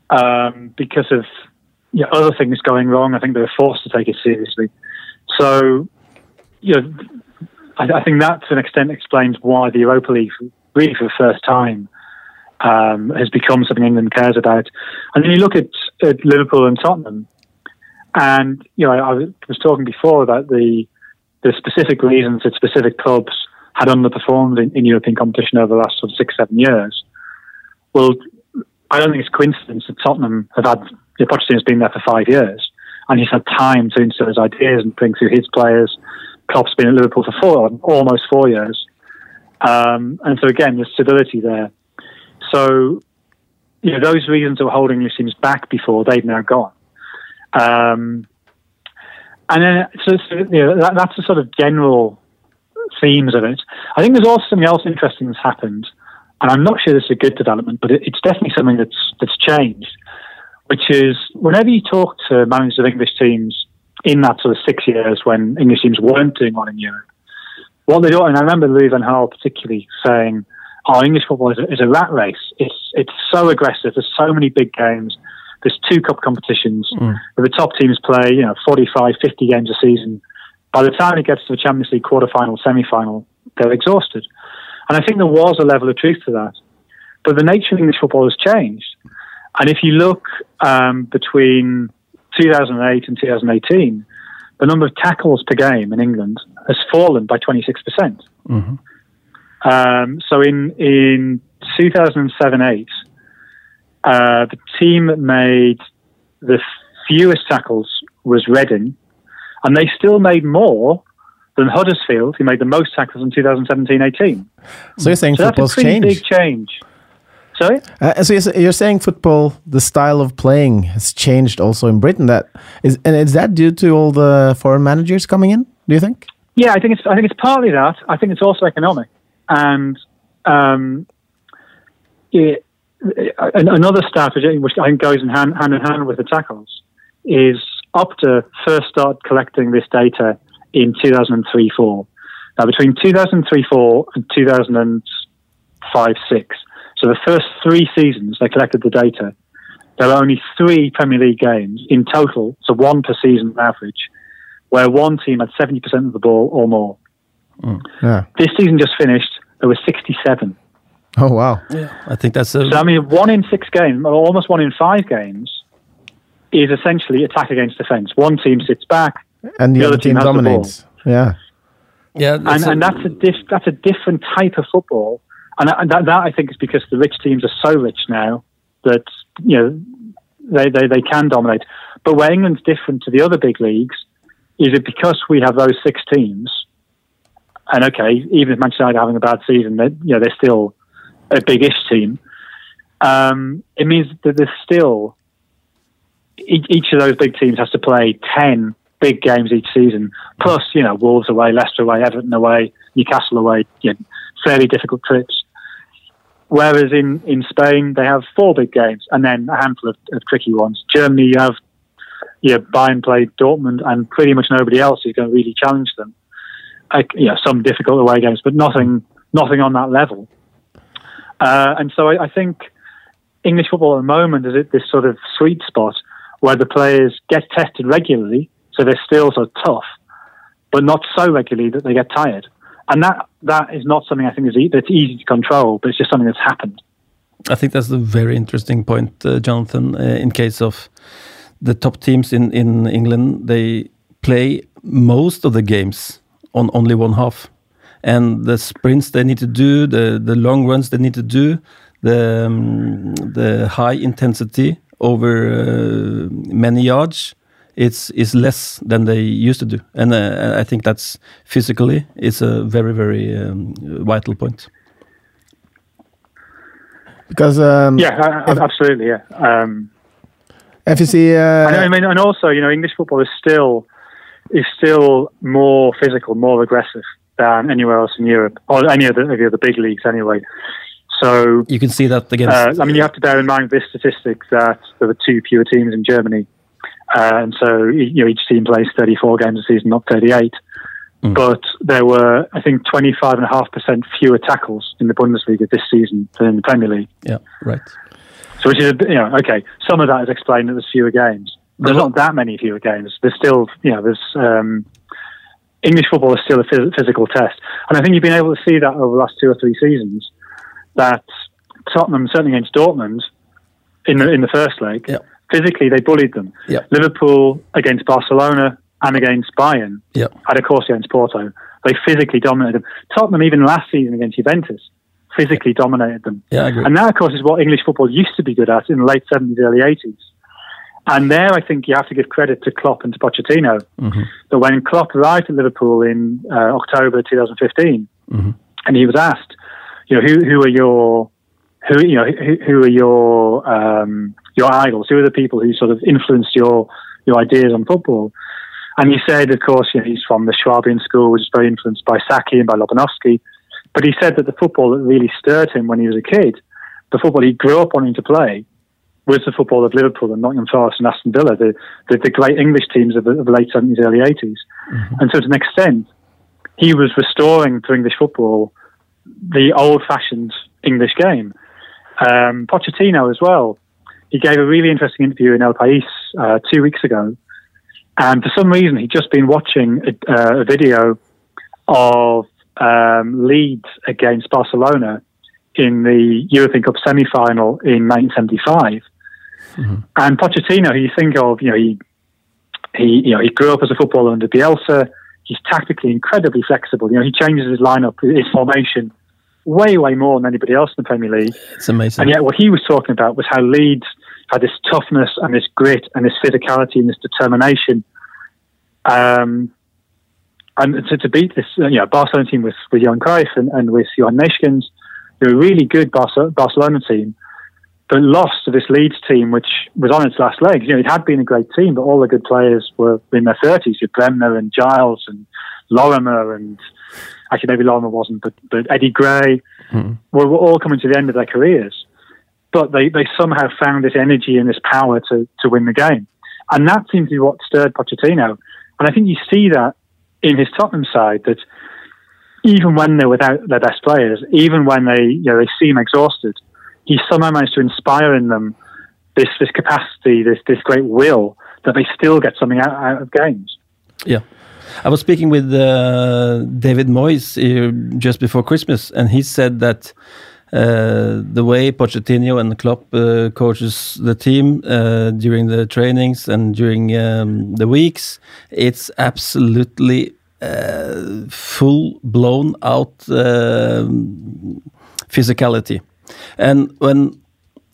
um, because of you know, other things going wrong. I think they were forced to take it seriously. So, you know, I, I think that to an extent explains why the Europa League, really for the first time, um, has become something England cares about. And then you look at, at Liverpool and Tottenham, and you know, I, I was talking before about the the specific reasons that specific clubs had underperformed in, in European competition over the last sort of six, seven years. Well, I don't think it's coincidence that Tottenham have had Pochettino's been there for five years, and he's had time to instill his ideas and bring through his players. Klopp's been at Liverpool for four, almost four years, um, and so again, there's stability there. So, you know, those reasons that were holding these teams back before they've now gone. Um, and then, so, so you know, that, that's the sort of general themes of it. I think there's also something else interesting that's happened, and I'm not sure this is a good development, but it, it's definitely something that's that's changed which is whenever you talk to managers of English teams in that sort of six years when English teams weren't doing well in Europe, what they do, and I remember Louis Van Gaal particularly saying, "Oh, English football is a, is a rat race. It's it's so aggressive. There's so many big games. There's two cup competitions. Mm. The top teams play, you know, 45, 50 games a season. By the time it gets to the Champions League quarter-final, semi-final, they're exhausted. And I think there was a level of truth to that. But the nature of English football has changed. And if you look um, between 2008 and 2018, the number of tackles per game in England has fallen by 26%. percent mm hmm um, so in, in 2007 8, Uh, the team that made the fewest tackles was Reading, and they still made more than Huddersfield, who made the most tackles in 2017-18. So you're saying So that's a pretty changed? big change. Sorry? Uh, so you're, saying football, the style of playing has changed also in Britain. That is, and is that due to all the foreign managers coming in? Do you think? Yeah, I think it's I think it's partly that. I think it's also economic, and um, it, an- another stat which I- which I think goes in hand, hand in hand with the tackles is Opta first started collecting this data in 2003-4. Now, between 2003-4 and 2005-6, so the first three seasons they collected the data, there were only three Premier League games in total, so one per season average, where one team had 70% of the ball or more. Hmm. Yeah. This season just finished, there were 67. Oh wow. Yeah, I think that's a So, I mean, one in six games, or almost one in five games, is essentially attack against defence. One team sits back, And the, The other other team team has the ball. dominates. Yeah. yeah, and, and that's a diff, that's a different type of football. And that, that, that I think is because the rich teams are so rich now that you know they, they, they can dominate. But where England's different to the other big leagues is it because we have those six teams. And okay, even if Manchester United are having a bad season, they, you know they're still a big-ish team. Um, it means that there's still each, each of those big teams has to play ten big games each season, plus you know Wolves away, Leicester away, Everton away, Newcastle away, you know, fairly difficult trips. Whereas in, in Spain they have four big games and then a handful of, of tricky ones. Germany you have you know, Bayern played Dortmund and pretty much nobody else is going to really challenge them. Like, you know, some difficult away games, but nothing nothing on that level. Uh, and so I, I think English football at the moment is at this sort of sweet spot where the players get tested regularly, so they're still sort of tough, but not so regularly that they get tired. And that that is not something I think is e- that's easy to control, but it's just something that's happened. I think that's a very interesting point, uh, Jonathan. Uh, in case of the top teams in, in England, they play most of the games on only one half. And the sprints they need to do, the, the long runs they need to do, the, um, the high intensity over uh, many yards, it's, is less than they used to do. And uh, I think that's physically, it's a very, very um, vital point. Because um, Yeah, I, I, absolutely. Yeah. Um, FSC. And, Uh, I mean, and also, you know, English football is still is still more physical, more aggressive than anywhere else in Europe or any of the, of the other big leagues, anyway. So, You can see that against. uh, I mean, you have to bear in mind this statistic that there were two fewer teams in Germany, and so you know each team plays 34 games a season, not 38. Mm. But there were, I think, 25.5% fewer tackles in the Bundesliga this season than in the Premier League. yeah, right. So, which is, you know, okay, some of that is explained that there's fewer games. There's not that many fewer games. There's still, you know, there's um, English football is still a phys- physical test, and I think you've been able to see that over the last two or three seasons. That Tottenham, certainly against Dortmund, in the in the first leg, Yeah. Physically they bullied them. Yeah. Liverpool against Barcelona and against Bayern, Yeah. and of course against Porto, they physically dominated them. Tottenham, even last season against Juventus, physically dominated them. Yeah, I agree. And that, of course, is what English football used to be good at in the late 70s, early 80s. And there, I think you have to give credit to Klopp and to Pochettino. Mhm. That when Klopp arrived at Liverpool in uh, October 2015, Mhm. and he was asked, you know, who who are your who you know who, who are your um, your idols? Who are the people who sort of influenced your your ideas on football? And he said, of course, you know, he's from the Swabian school, which is very influenced by Sacchi and by Lobanovsky. But he said that the football that really stirred him when he was a kid, the football he grew up wanting to play, was the football of Liverpool and Nottingham Forest and Aston Villa, the, the, the great English teams of the, of the late 70s, early 80s. And so to an extent, he was restoring to English football the old-fashioned English game. Um, Pochettino as well. He gave a really interesting interview in El País uh, two weeks ago, and for some reason he'd just been watching a, uh, a video of um, Leeds against Barcelona in the European Cup semi-final in 1975. And Pochettino, who you think of, you know, he he you know he grew up as a footballer under Bielsa. He's tactically incredibly flexible. You know, he changes his lineup, his formation way, way more than anybody else in the Premier League. It's amazing. And yet, what he was talking about was how Leeds had this toughness and this grit and this physicality and this determination. Um, and to, to beat this, uh, you know, Barcelona team with, with Johan Cruyff and, and with Johan Neeskens, they were a really good Barcelona team, but lost to this Leeds team, which was on its last legs. You know, it had been a great team, but all the good players were in their 30s. You Bremner and Giles and Lorimer and actually maybe Lorimer wasn't, but, but Eddie Gray mm-hmm. were, were all coming to the end of their careers. But they, they somehow found this energy and this power to, to win the game. And that seems to be what stirred Pochettino. And I think you see that in his Tottenham side that even when they're without their best players, even when they you know they seem exhausted, he somehow managed to inspire in them this this capacity, this this great will that they still get something out, out of games. Yeah. I was speaking with uh, David Moyes uh, just before Christmas, and he said that uh, the way Pochettino and Klopp uh, coaches the team uh, during the trainings and during um, the weeks, it's absolutely uh, full blown out um, physicality. And when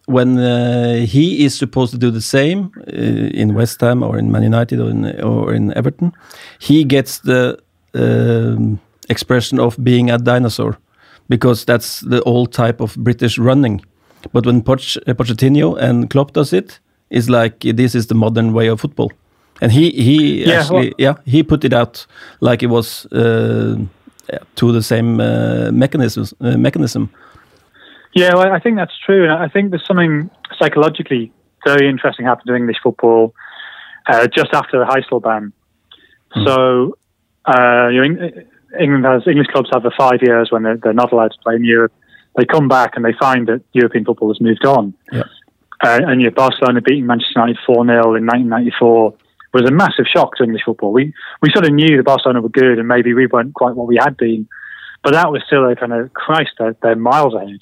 when uh, he is supposed to do the same uh, in West Ham or in Man United or in, or in Everton, he gets the um, expression of being a dinosaur because that's the old type of British running. But when Poch, uh, Pochettino and Klopp does it, it's like this is the modern way of football. And he he yeah, actually well, yeah he put it out like it was uh, to the same uh, mechanism uh, mechanism. Yeah, well, I think that's true, and I think there's something psychologically very interesting happened to English football uh, just after the Heysel ban. Hmm. So, uh, you know, England has English clubs have the five years when they're, they're, not allowed to play in Europe. They come back and they find that European football has moved on. Yeah. Uh, and you know, Barcelona beating Manchester United 4 0 in 1994 was a massive shock to English football. We we sort of knew that Barcelona were good and maybe we weren't quite what we had been, but that was still a kind of Christ, they're, they're miles ahead.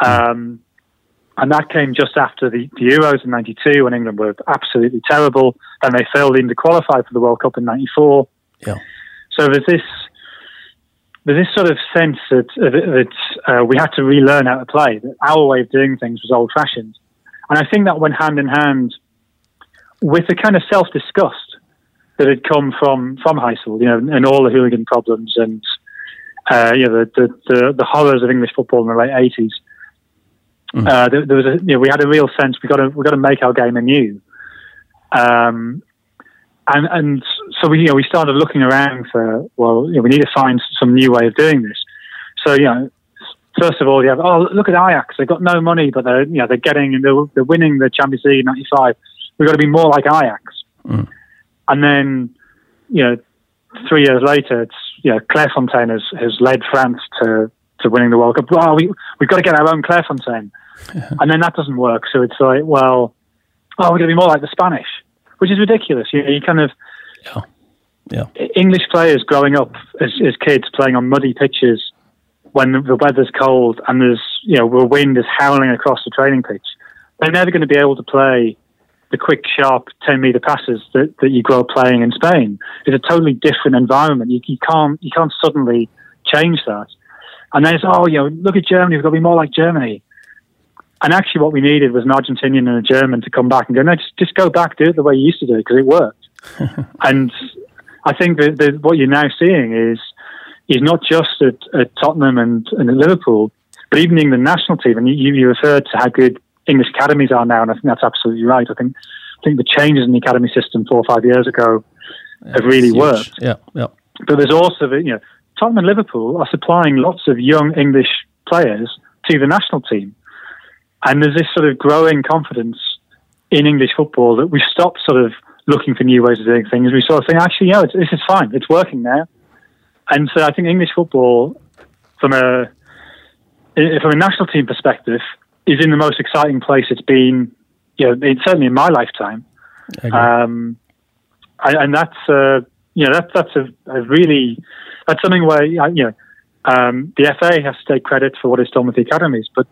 Um, and that came just after the, the Euros in '92 when England were absolutely terrible, and they failed even to qualify for the World Cup in '94. Yeah. So there's this there's this sort of sense that that uh, we had to relearn how to play. That our way of doing things was old fashioned, and I think that went hand in hand with the kind of self disgust that had come from from Heysel, you know, and all the hooligan problems and uh, you know the, the, the the horrors of English football in the late eighties. Mm. Uh, there, there, was a, you know, we had a real sense we got to we got to make our game anew. Um, and and so we you know we started looking around for well you know, we need to find some new way of doing this. So you know first of all, you have oh look at Ajax. They've got no money, but they're you know they're getting they're, they're winning the Champions League in '95. We've got to be more like Ajax. Mm. And then you know three years later, it's you know Clairefontaine has has led France to to winning the World Cup. Well, we we've got to get our own Clairefontaine, yeah. and then that doesn't work. So it's like well, oh we're going to be more like the Spanish, which is ridiculous. You, know, you kind of yeah. Yeah. English players growing up as, as kids playing on muddy pitches when the weather's cold and there's you know the wind is howling across the training pitch, they're never going to be able to play the quick, sharp ten meter passes that, that you grow up playing in Spain. It's a totally different environment. You, you can't you can't suddenly change that. And then it's oh you know look at Germany. We've got to be more like Germany. And actually, what we needed was an Argentinian and a German to come back and go no just just go back do it the way you used to do it because it worked. and I think that, that what you're now seeing is is not just at, at Tottenham and, and at Liverpool, but even in the national team. And you, you referred to how good English academies are now, and I think that's absolutely right. I think I think the changes in the academy system four or five years ago yeah, have really worked. Yeah, yeah. But there's also the, you know Tottenham and Liverpool are supplying lots of young English players to the national team, and there's this sort of growing confidence in English football that we stopped sort of looking for new ways of doing things. We sort of think, actually, yeah, this is fine. It's working now. And so I think English football, from a from a national team perspective, is in the most exciting place it's been. You know, certainly in my lifetime. Um, and that's uh, you know that's that's a, a, really that's something where you know um, the FA has to take credit for what it's done with the academies, but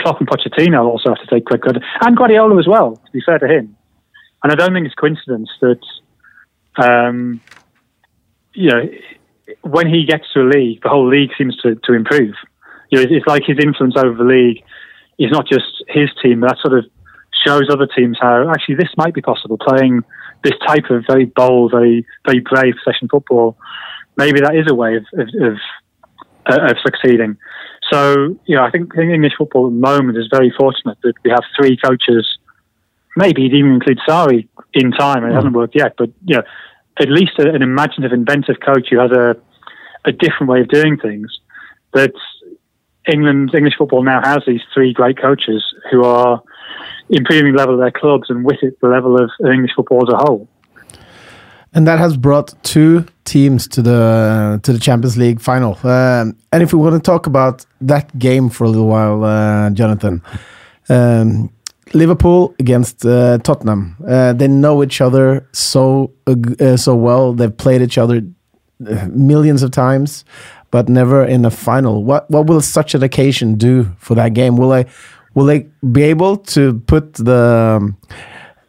Klopp and Pochettino also have to take credit, and Guardiola as well. To be fair to him, and I don't think it's coincidence that um, you know when he gets to a league, the whole league seems to, to improve. you know, it's like his influence over the league is not just his team, but that sort of shows other teams how actually this might be possible. Playing this type of very bold, very very brave possession football, maybe that is a way of of, of, uh, of succeeding. So, you know, I think English football at the moment is very fortunate that we have three coaches. Maybe it even include Sarri in time. It mm. hasn't worked yet, but you know, at least an imaginative, inventive coach who has a a different way of doing things. That England English football now has these three great coaches who are improving the level of their clubs and with it the level of English football as a whole. And that has brought two teams to the to the Champions League final. Um, and if we want to talk about that game for a little while, uh, Jonathan, um, Liverpool against uh, Tottenham. Uh, they know each other so uh, so well. They've played each other uh, millions of times, but never in a final. What what will such an occasion do for that game? Will they will they be able to put the um,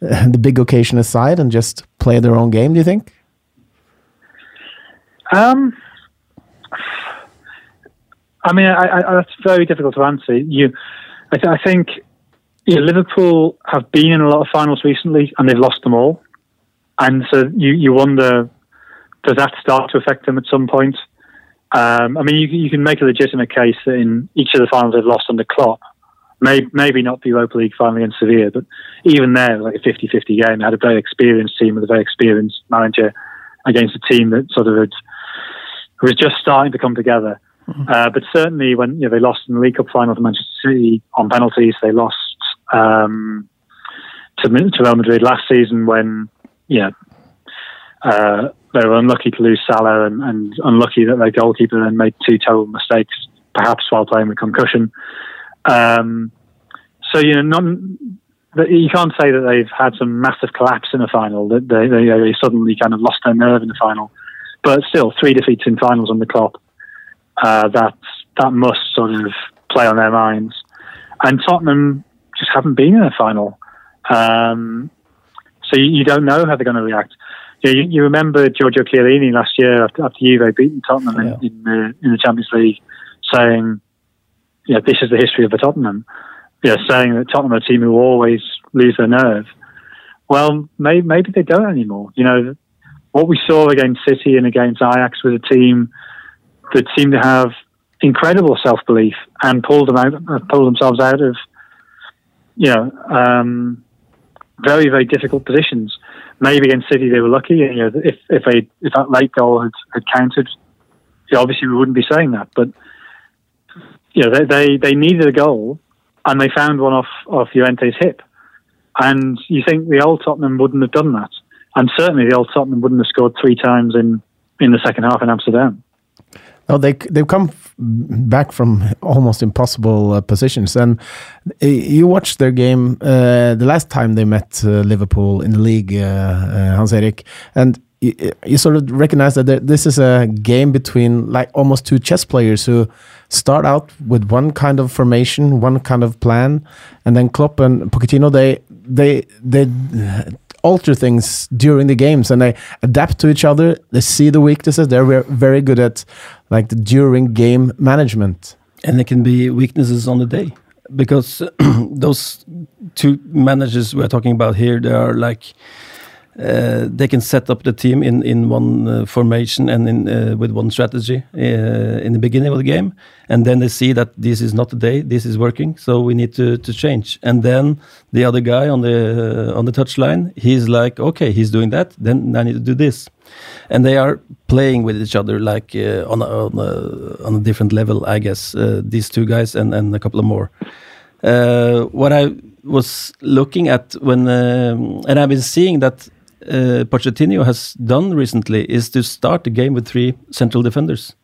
the big occasion aside and just play their own game? Do you think? Um, I mean, I, I, that's very difficult to answer. You, I, th- I think yeah, Liverpool have been in a lot of finals recently, and they've lost them all. And so you you wonder, does that start to affect them at some point? Um, I mean, you, you can make a legitimate case that in each of the finals they've lost under Klopp, may, maybe not the Europa League final against Sevilla, but even there, like a 50-50 game, they had a very experienced team with a very experienced manager against a team that sort of had, was just starting to come together. Mm-hmm. Uh, but certainly when you know, they lost in the League Cup final to Manchester City on penalties, they lost um, to, to Real Madrid last season when, yeah, uh, they were unlucky to lose Salah and, and, unlucky that their goalkeeper then made two terrible mistakes, perhaps while playing with concussion. Um, so you know, you can't say that they've had some massive collapse in the final. That they, they, they, suddenly kind of lost their nerve in the final, but still three defeats in finals on the clock. Uh, that that must sort of play on their minds. And Tottenham just haven't been in a final, um, so you, you, don't know how they're going to react. You, you, you, remember Giorgio Chiellini last year after, after Juve beaten Tottenham yeah. in, in, the in the Champions League, saying you know, this is the history of the Tottenham. You know, saying that Tottenham are a team who always lose their nerve. Well, maybe, maybe they don't anymore. You know, what we saw against City and against Ajax was a team that seemed to have incredible self belief and pulled them out, pulled themselves out of, you know, um, very very difficult positions. Maybe against City they were lucky, and you know, if if they if that late goal had, had counted, obviously we wouldn't be saying that. But you know, they, they, they needed a goal and they found one off, off Llorente's hip. And you think the old Tottenham wouldn't have done that. And certainly the old Tottenham wouldn't have scored three times in, in the second half in Amsterdam. No, they they've come back from almost impossible uh, positions, and uh, you watched their game uh, the last time they met uh, Liverpool in the league, uh, uh, Hans Erik, and you, you, sort of recognize that this is a game between like almost two chess players who start out with one kind of formation, one kind of plan, and then Klopp and Pochettino they they they alter things during the games and they adapt to each other. They see the weaknesses. They're very good at like the during game management. And there can be weaknesses on the day because those two managers we're talking about here, they are like uh, they can set up the team in in one uh, formation and in uh, with one strategy uh, in the beginning of the game, and then they see that this is not the day, this is working, so we need to to change. And then the other guy on the uh, on the touchline, he's like, okay, he's doing that, then I need to do this, and they are playing with each other like on a, on, a, on a different level, I guess. these two guys and and a couple of more. what I was looking at when, and I've been seeing that uh, Pochettino has done recently is to start the game with three central defenders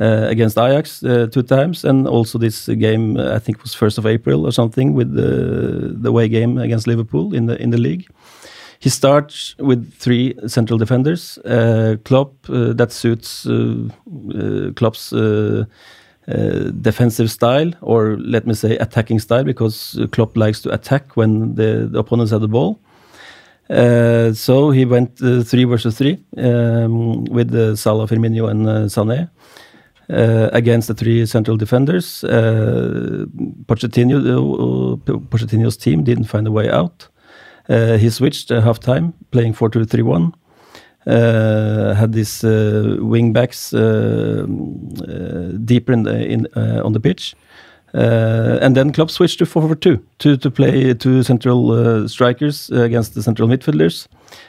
uh, against Ajax uh, two times, and also this game uh, I think was first of April or something with the the away game against Liverpool in the in the league. He starts with three central defenders. Uh, Klopp uh, that suits Klopp's. Uh, defensive style, or let me say attacking style, because Klopp likes to attack when the, the opponents have the ball. Uh, so he went uh, three versus three um, with uh, Salah, Firmino, and Mané. uh, against the three central defenders. Uh, Pochettino, uh, Pochettino's team didn't find a way out. He switched at halftime, playing 4 2 3 1. Uh, had these uh, wing backs deeper in, in on the pitch. And then Klopp switched to 4 4 2 to, to play two central strikers against the central midfielders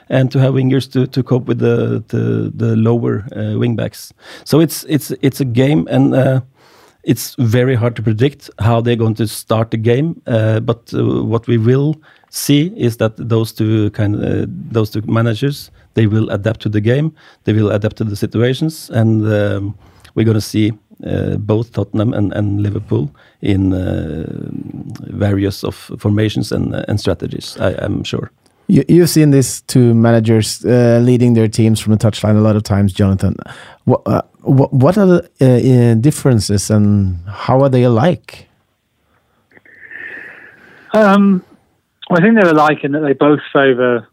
and to have wingers to, to cope with the the, the lower uh, wingbacks. So it's it's it's a game, and uh, it's very hard to predict how they're going to start the game. Uh, but uh, what we will see is that those two kind uh, those two managers they will adapt to the game, they will adapt to the situations, and um, we're going to see. Uh, both Tottenham and, and Liverpool in various of formations and, and strategies. I am sure. You, you've seen these two managers uh, leading their teams from the touchline a lot of times, Jonathan. What uh, what, what are the uh, uh differences and how are they alike? Um, well, I think they're alike in that they both favour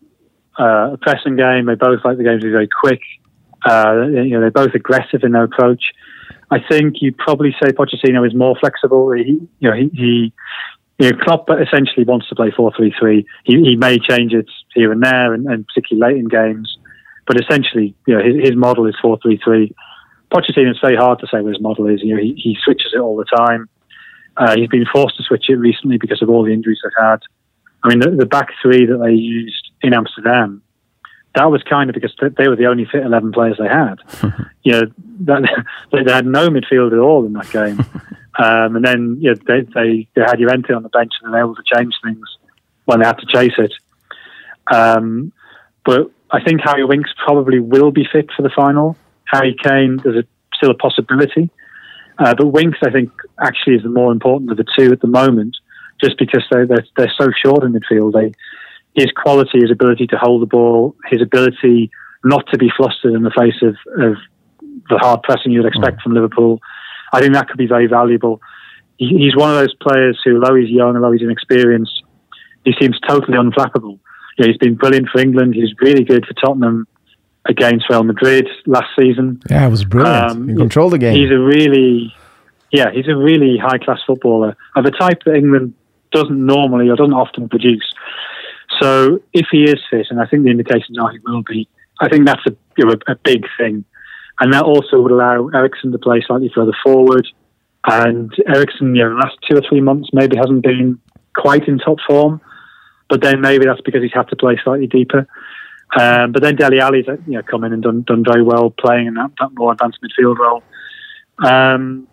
uh, a pressing game. They both like the game to be very quick. Uh, you know, they're both aggressive in their approach. I think you'd probably say Pochettino is more flexible. He, you know, he, he you know, Klopp essentially wants to play 4-3-3. He, he may change it here and there, and, and particularly late in games. But essentially, you know, his, his model is 4-3-3. Pochettino, it's very hard to say what his model is. You know, he, he switches it all the time. Uh, he's been forced to switch it recently because of all the injuries they've had. I mean, the, the back three that they used in Amsterdam, that was kind of because they were the only fit 11 players they had. you know, that, they had no midfield at all in that game. Um, and then you know, they, they, they had Llorente on the bench and they were able to change things when they had to chase it. Um, but I think Harry Winks probably will be fit for the final. Harry Kane, there's a, still a possibility. Uh, but Winks, I think, actually is the more important of the two at the moment, just because they're, they're, they're so short in midfield. They, his quality, his ability to hold the ball, his ability not to be flustered in the face of, of the hard pressing you'd expect mm. from Liverpool, I think that could be very valuable. He, he's one of those players who, although he's young, and although he's inexperienced, he seems totally unflappable. Yeah, he's been brilliant for England. He's really good for Tottenham against Real Madrid last season. Yeah, it was brilliant. Um, he controlled the game. He's a really, yeah, he's a really high class footballer of a type that England doesn't normally or doesn't often produce. So if he is fit, and I think the indications are he will be, I think that's a, you know, a, a big thing and that also would allow Eriksen to play slightly further forward. And Eriksen, you know, the last two or three months maybe hasn't been quite in top form, but then maybe that's because he's had to play slightly deeper. Um, but then Dele Alli's you know come in and done done very well playing in that, that more advanced midfield role. Um,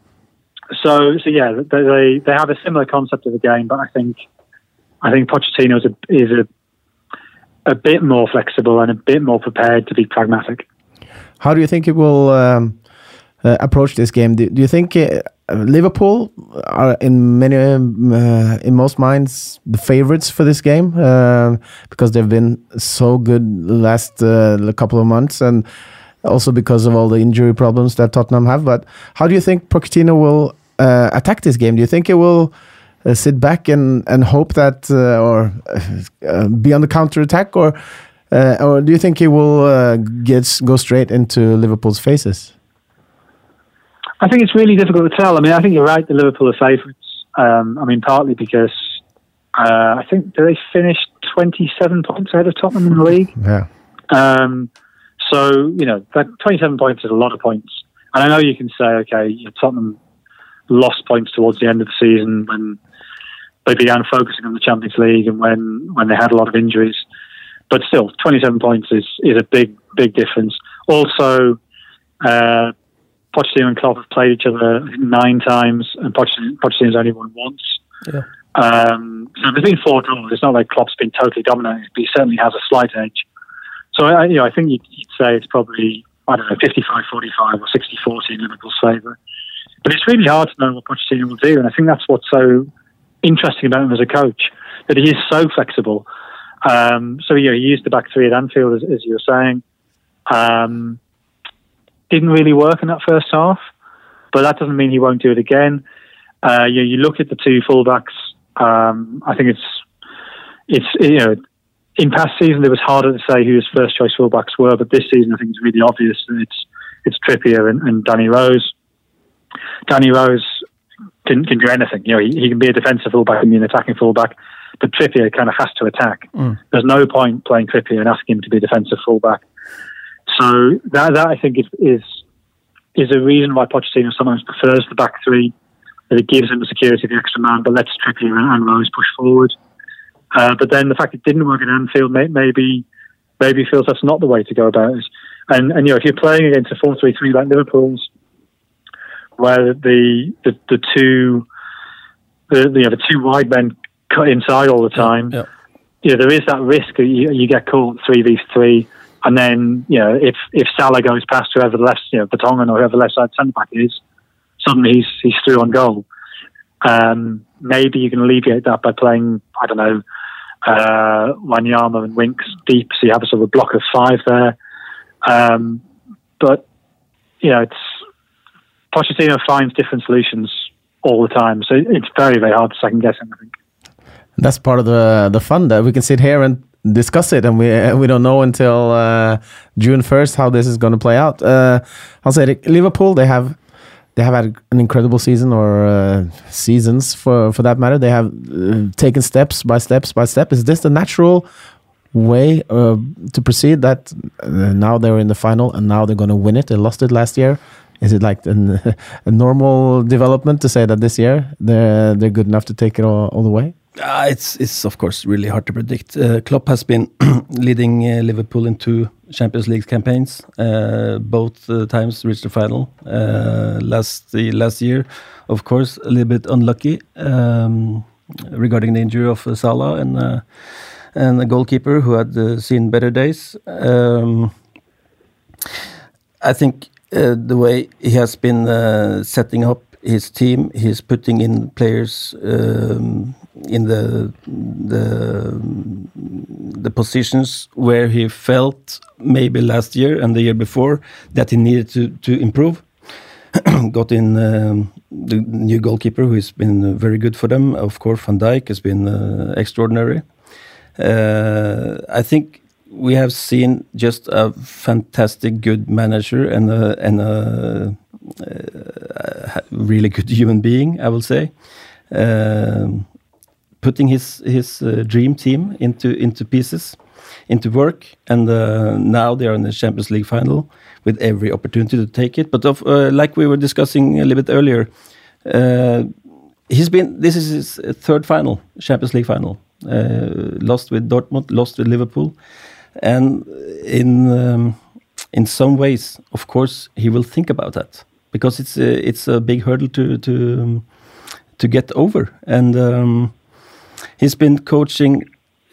so so yeah, they they have a similar concept of the game, but I think I think Pochettino is a is a a bit more flexible and a bit more prepared to be pragmatic. How do you think it will um, uh, approach this game? Do, do you think uh, Liverpool are in many, um, uh, in most minds, the favorites for this game uh, because they've been so good last uh, couple of months, and also because of all the injury problems that Tottenham have. But how do you think Pochettino will uh, attack this game? Do you think it will? Sit back and, and hope that, or be on the counter attack, or uh, or do you think he will uh, get go straight into Liverpool's faces? I think it's really difficult to tell. I mean, I think you're right. The Liverpool are favourites. Um, I mean, partly because uh, I think they finished 27 points ahead of Tottenham in the league. Yeah. Um, so you know, that 27 points is a lot of points. And I know you can say, okay, you know, Tottenham lost points towards the end of the season when they began focusing on the Champions League and when when they had a lot of injuries but still, 27 points is, is a big, big difference. Also, uh, Pochettino and Klopp have played each other nine times, and Pochettino, Pochettino's only won once. Yeah. Um, so there's been four draws. It's not like Klopp's been totally dominating, but he certainly has a slight edge. So I, you know, I think you'd, you'd say it's probably I don't know 55-45 or 60-40 in Liverpool's favour. But it's really hard to know what Pochettino will do, and I think that's what's so interesting about him as a coach that he is so flexible um, so yeah, he used the back three at Anfield, as, as you were saying. Um, didn't really work in that first half, but that doesn't mean he won't do it again. Uh, you, you look at the two fullbacks. Um, I think it's it's you know in past seasons it was harder to say who his first choice fullbacks were, but this season I think it's really obvious that it's it's Trippier and, and Danny Rose. Danny Rose can can do anything. You know, he, he can be a defensive fullback and be an attacking fullback, but Trippier kind of has to attack. Mm. There's no point playing Trippier and asking him to be a defensive fullback. So that that I think is is is a reason why Pochettino sometimes prefers the back three. That it gives him the security of the extra man, but lets Trippier and, Rose push forward. Uh, but then the fact it didn't work at Anfield may, maybe maybe feels that's not the way to go about it. And and you know if you're playing against a four three three like Liverpool's, where the the, the two the you know, the two wide men cut inside all the time, Yeah. you know, there is that risk that you, you get caught three v three, and then you know if if Salah goes past whoever the left you know Vertonghen or whoever the left side centre back is, suddenly he's he's through on goal. Um, maybe you can alleviate that by playing I don't know uh, Wanyama and Winks deep, so you have a sort of block of five there. Um, but you know, it's Pochettino finds different solutions all the time, so it's very very hard to second guess him. I think. That's part of the the fun that we can sit here and discuss it, and we we don't know until uh, June first how this is going to play out. Uh, I'll say Liverpool they have they have had an incredible season or uh, seasons for for that matter. They have uh, taken steps by steps by step. Is this the natural way uh, to proceed? That uh, now they're in the final and now they're going to win it. They lost it last year. Is it like an, a normal development to say that this year they're they're good enough to take it all, all the way? Uh, it's it's of course really hard to predict. Uh, Klopp has been leading uh, Liverpool in two Champions League campaigns. Uh, both uh, times reached the final. Uh, last the last year, of course, a little bit unlucky um, regarding the injury of Salah and and a goalkeeper who had seen better days. Um, I think uh, the way he has been uh, setting up his team, he's putting in players um, in the the the positions where he felt maybe last year and the year before that he needed to to improve. Got in um, the new goalkeeper who has been very good for them. Of course, Van Dijk has been uh, extraordinary. Uh, I think we have seen just a fantastic good manager and a, and a, a really good human being, I will say. Um, putting his his uh, dream team into into pieces, into work, and uh, now they are in the Champions League final with every opportunity to take it. But of, uh, like we were discussing a little bit earlier, uh, he's been this is his third final, Champions League final. Uh, lost with Dortmund, lost with Liverpool, and in um, in some ways, of course, he will think about that because it's a, it's a big hurdle to to um, to get over, and um, he's been coaching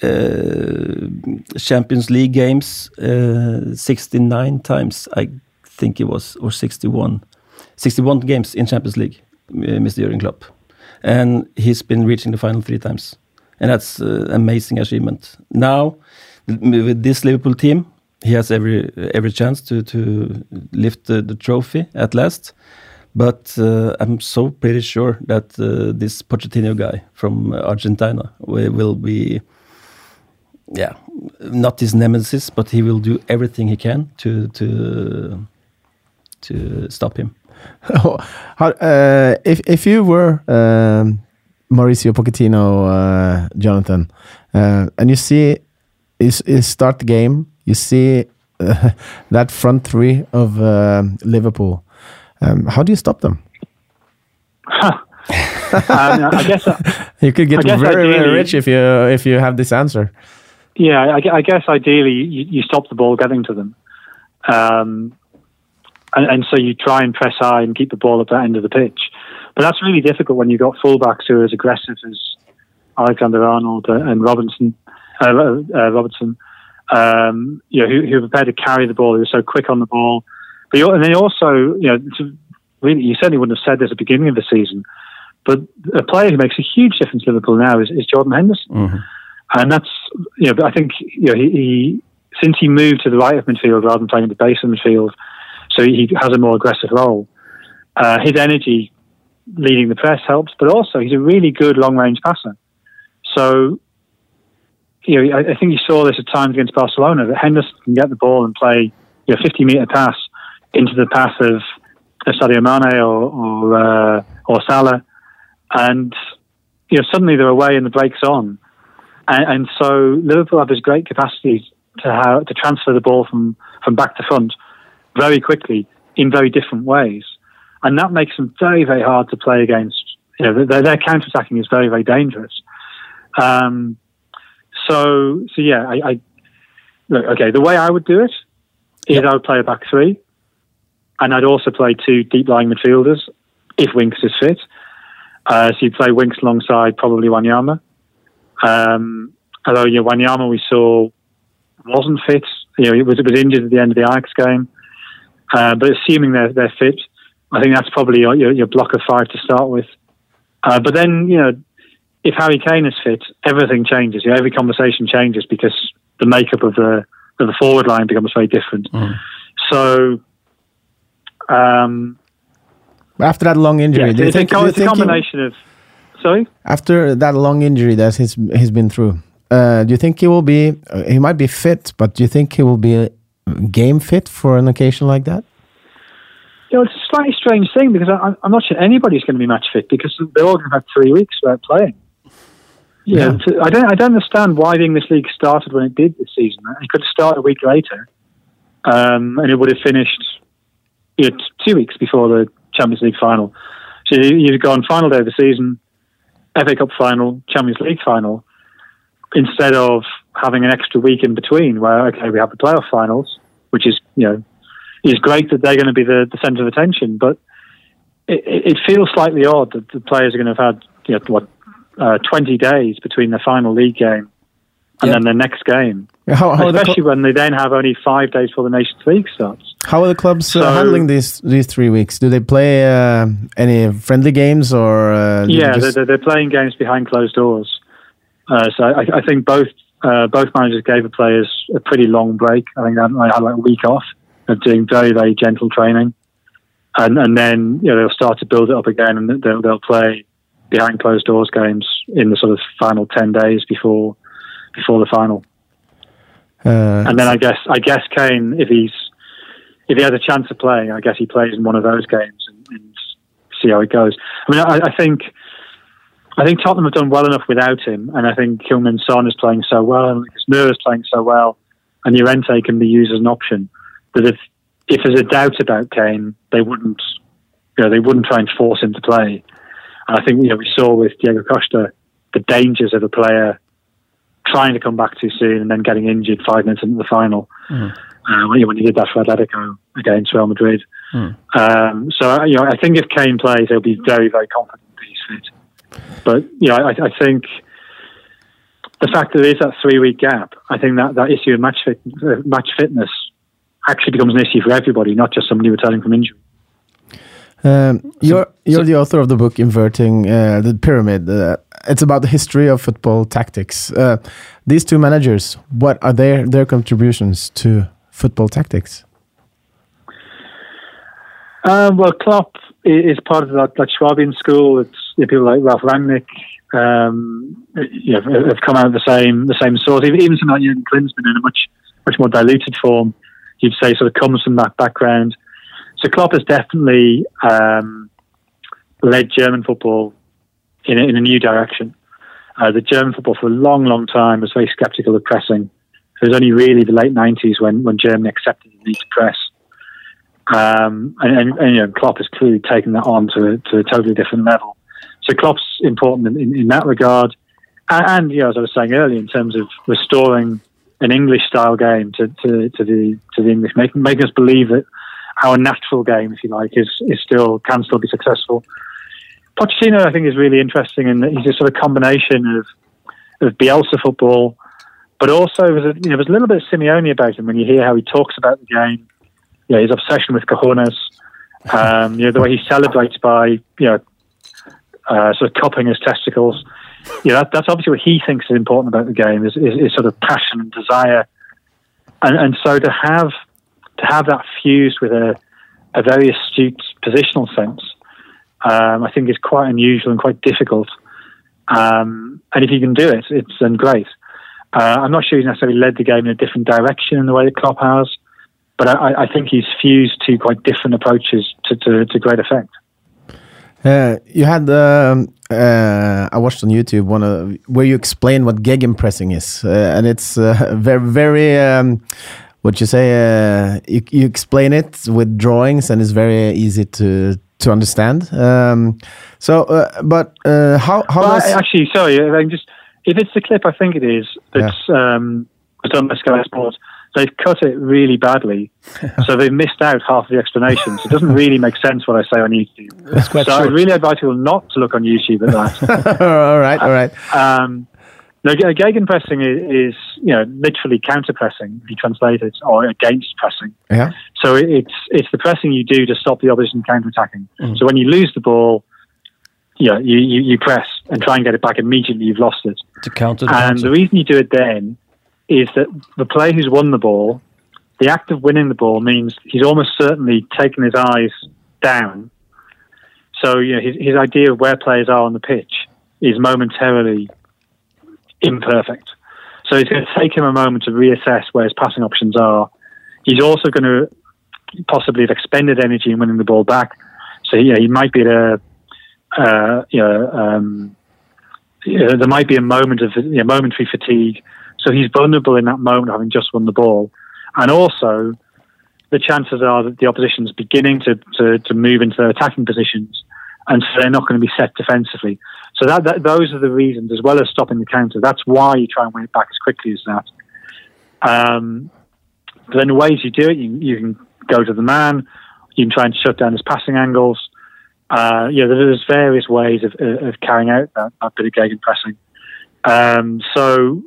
uh, Champions League games uh, 69 times, I think it was, or 61, 61 games in Champions League, uh, Mr. Jurgen Klopp, and he's been reaching the final three times, and that's uh, amazing achievement. Now, with this Liverpool team, he has every every chance to to lift the, the trophy at last. But uh, I'm so pretty sure that uh, this Pochettino guy from Argentina will, be, yeah, not his nemesis, but he will do everything he can to to to stop him. Uh, if if you were um, Mauricio Pochettino, uh, Jonathan, uh, and you see, is is start the game, you see uh, that front three of uh, Liverpool. Um, how do you stop them? um, I guess. uh, You could get I guess very very rich if you if you have this answer. Yeah, I, I guess ideally you, you stop the ball getting to them, um, and, and so you try and press high and keep the ball at that end of the pitch. But that's really difficult when you've got fullbacks who are as aggressive as Alexander Arnold and Robinson, uh, uh, Robertson, um, you know, who, who are prepared to carry the ball, who are so quick on the ball. But you, and they also, you know, really, you certainly wouldn't have said this at the beginning of the season, but a player who makes a huge difference to Liverpool now is, is Jordan Henderson and that's you know I think you know he, he since he moved to the right of midfield rather than playing at the base of midfield, so he has a more aggressive role. Uh, his energy leading the press helps, but also he's a really good long range passer. So you know I, I think you saw this at times against Barcelona that Henderson can get the ball and play you know 50 meter pass into the path of Sadio Mané or or, uh, or Salah, and you know suddenly they're away and the break's on, and, and so Liverpool have this great capacity to to transfer the ball from from back to front very quickly in very different ways, and that makes them very very hard to play against. You know, their, their counter attacking is very very dangerous. Um, so so yeah, I, I look okay. The way I would do it is I would play a back three, and I'd also play two deep lying midfielders if Winks is fit. Uh, so you play Winks alongside probably Wanyama. Um, although you know, Wanyama we saw wasn't fit. You know, it was, it was injured at the end of the Ajax game. Uh, but assuming they're, they're fit, I think that's probably your, your, your block of five to start with. Uh, but then, you know, if Harry Kane is fit, everything changes. You know, every conversation changes because the makeup of the of the forward line becomes very different. Mm. So, um, After that long injury, yeah, do you it's, think, a, it's a combination of. Sorry. after that long injury that he's he's been through, uh, do you think he will be? Uh, he might be fit, but do you think he will be uh, game fit for an occasion like that? You know, it's a slightly strange thing because I, I'm not sure anybody's going to be match fit because they're all going to have three weeks without playing. Yeah. Yeah, so I don't. I don't understand why the English league started when it did this season. It could have started a week later, um, and it would have finished you know, two weeks before the Champions League final. So you- you'd gone final day of the season, FA Cup final, Champions League final, instead of having an extra week in between. Where okay, we have the playoff finals, which is you know is great that they're going to be the, the centre of attention, but it, it it feels slightly odd that the players are going to have had you know, what uh, 20 days between the final league game and Yeah. then the next game, How, how, are, the especially cl- when they then have only five days before the Nations League starts. how are the clubs uh, handling these these three weeks? Do they play uh, any friendly games or? Uh, do they yeah, just- they're, they're, playing games behind closed doors. Uh, so I, I think both uh, both managers gave the players a pretty long break. I think they had, they had like a week off of doing very very gentle training, and and then you know they'll start to build it up again, and they'll they'll play behind closed doors games in the sort of final ten days before before the final. uh, And then I guess I guess Kane, if he's if he has a chance of playing, I guess he plays in one of those games and, and see how it goes. I mean, I, I think I think Tottenham have done well enough without him, and I think Kilman Son is playing so well, and Lucas Moura is playing so well, and Llorente can be used as an option. That if if there's a doubt about Kane, they wouldn't you know they wouldn't try and force him to play. And I think you know we saw with Diego Costa the dangers of a player trying to come back too soon and then getting injured five minutes into the final. Uh, when, he did that for Atletico against Real Madrid. Um, so you know, I think if Kane plays, he'll be very, very confident that he's fit. But you know, I, I think the fact that there is that three-week gap, I think that that issue of match fit, uh, match fitness actually becomes an issue for everybody, not just somebody returning from injury. Um, you're you're the author of the book Inverting uh, the Pyramid. Uh, it's about the history of football tactics. Uh, these two managers, what are their their contributions to football tactics? Um, well, Klopp is part of that, that Swabian school. It's you know, people like Ralf Rangnick. Um, you know, have come out of the same the same source. Even, even something like Jurgen Klinsmann in a much much more diluted form, you'd say, sort of comes from that background. So Klopp has definitely um, led German football in a, in a new direction. Uh, the German football for a long, long time was very sceptical of pressing. It was only really the late 90s when, when Germany accepted the need to press. Um, and, and, and, you know, Klopp has clearly taken that on to, a- to a totally different level. So Klopp's important in, in, in that regard. And, and, you know, as I was saying earlier, in terms of restoring an English style game to, to, to the to the English, making making us believe that our natural game, if you like, is is still can still be successful. Pochettino, I think, is really interesting, and he's a sort of combination of of Bielsa football, but also there's a, you know there's a little bit of Simeone about him when you hear how he talks about the game, you know, his obsession with cojones, um, you know, the way he celebrates by you know uh, sort of cupping his testicles. You know, that, that's obviously what he thinks is important about the game is, is, is sort of passion and desire, and and so to have to have that fused with a a very astute positional sense, um, I think is quite unusual and quite difficult. Um, and if you can do it, it's then great. Uh, I'm not sure he's necessarily led the game in a different direction in the way that Klopp has, but I, I think he's fused two quite different approaches to, to, to great effect. Uh, you had um, uh, I watched on YouTube one of, where you explain what gegenpressing is, uh, and it's uh, very very um, what you say. Uh, you, you, explain it with drawings, and it's very easy to to understand. Um, so, uh, but how how well, actually sorry, I just if it's the clip, I think it is. That's yeah. um, done by Sky Sports they've cut it really badly, so they've missed out half the explanations. It doesn't really make sense what I say on YouTube. That's quite so I would really advise people not to look on YouTube at that. all right, all right. Um, no, gegenpressing is, is, you know literally counter pressing. If you translate it, or against pressing. Yeah. So it's it's the pressing you do to stop the opposition counter attacking. Mm. So when you lose the ball, yeah, you, you, you press and try and get it back immediately. You've lost it. To counter. and counter. the reason you do it then is that the player who's won the ball, the act of winning the ball means he's almost certainly taken his eyes down. So you know, his, his idea of where players are on the pitch is momentarily imperfect. So it's going to take him a moment to reassess where his passing options are. He's also going to possibly have expended energy in winning the ball back. So yeah, he might be at a uh, you know, um, there might be a moment of you know, momentary fatigue so he's vulnerable in that moment, having just won the ball. And also, the chances are that the opposition's beginning to, to, to move into their attacking positions, and so they're not going to be set defensively. So that, that, those are the reasons, as well as stopping the counter. That's why you try and win it back as quickly as that. Um, but then the ways you do it, you, you can go to the man, you can try and shut down his passing angles. Uh, yeah, there's various ways of, of carrying out that, that bit of gegenpressing. Um, so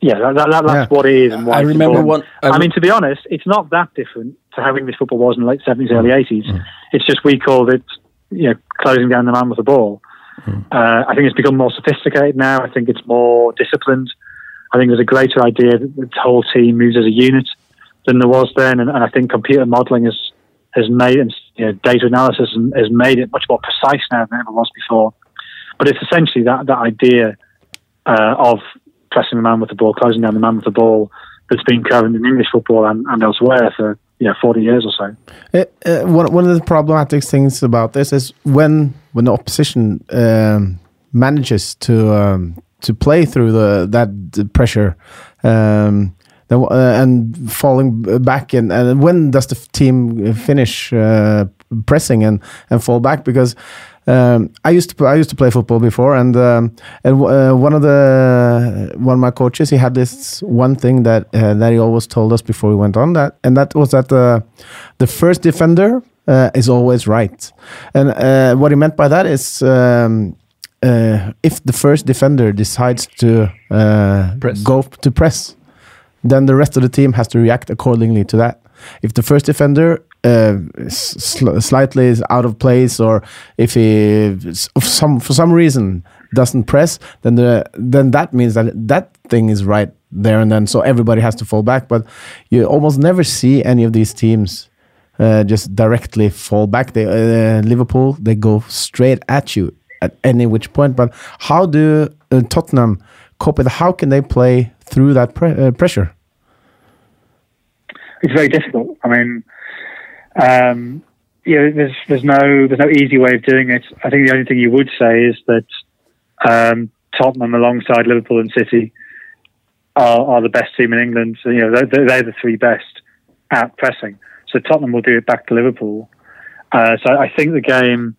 yeah, that, that, that's yeah. what it is. And why I remember one. I, I, mean, to be honest, it's not that different to how English football was in the late seventies, early mm. eighties. Mm. It's just we called it, you know, closing down the man with the ball. Mm. Uh, I think it's become more sophisticated now. I think it's more disciplined. I think there's a greater idea that the whole team moves as a unit than there was then, and, and I think computer modelling has has made and you know, data analysis has made it much more precise now than it ever was before. But it's essentially that that idea uh, of pressing the man with the ball, closing down the man with the ball that's been current in English football and, and elsewhere for know, 40 years or so. Uh, one, one of the problematic things about this is when when the opposition um, manages to um, to play through the that pressure um, uh, and falling back and, and when does the team finish uh, pressing and, and fall back because um, I used to I used to play football before, and um, and uh, one of the one of my coaches he had this one thing that uh, that he always told us before we went on that, and that was that the the first defender uh, is always right, and uh, what he meant by that is. Um, uh, if the first defender decides to uh, go to press, then the rest of the team has to react accordingly to that. If the first defender uh, sl slightly out of place, or if he some for some reason doesn't press, then the then that means that that thing is right there and then. So everybody has to fall back. But you almost never see any of these teams uh, just directly fall back. They uh, Liverpool they go straight at you at any which point. But how do uh, Tottenham cope with? How can they play through that pre uh, pressure? It's very difficult. I mean, um, yeah, there's there's no there's no easy way of doing it. I think the only thing you would say is that um, Tottenham, alongside Liverpool and City, are, are the best team in England. So, you know, they're, they're, the three best at pressing. So Tottenham will do it back to Liverpool. Uh, so I think the game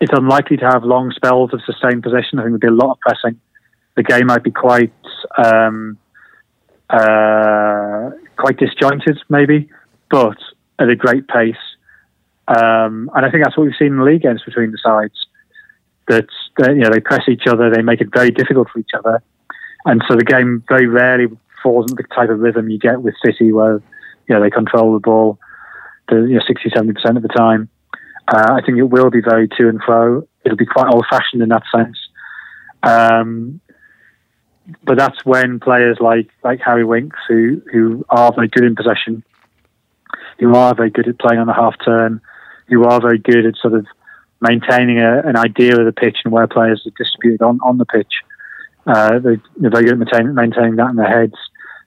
it's unlikely to have long spells of sustained possession. I think there'll be a lot of pressing. The game might be quite um, uh, quite disjointed, maybe, but at a great pace. Um, and I think that's what we've seen in the league games between the sides. That you know they press each other, they make it very difficult for each other, and so the game very rarely falls into the type of rhythm you get with City, where you know they control the ball, the you know 60, 70 percent of the time. Uh, I think it will be very to and fro. It'll be quite old fashioned in that sense. Um, but that's when players like like Harry Winks, who who are very good in possession, who are very good at playing on the half turn, who are very good at sort of maintaining a, an idea of the pitch and where players are distributed on, on the pitch. Uh, they, are very good at maintaining, maintaining that in their heads.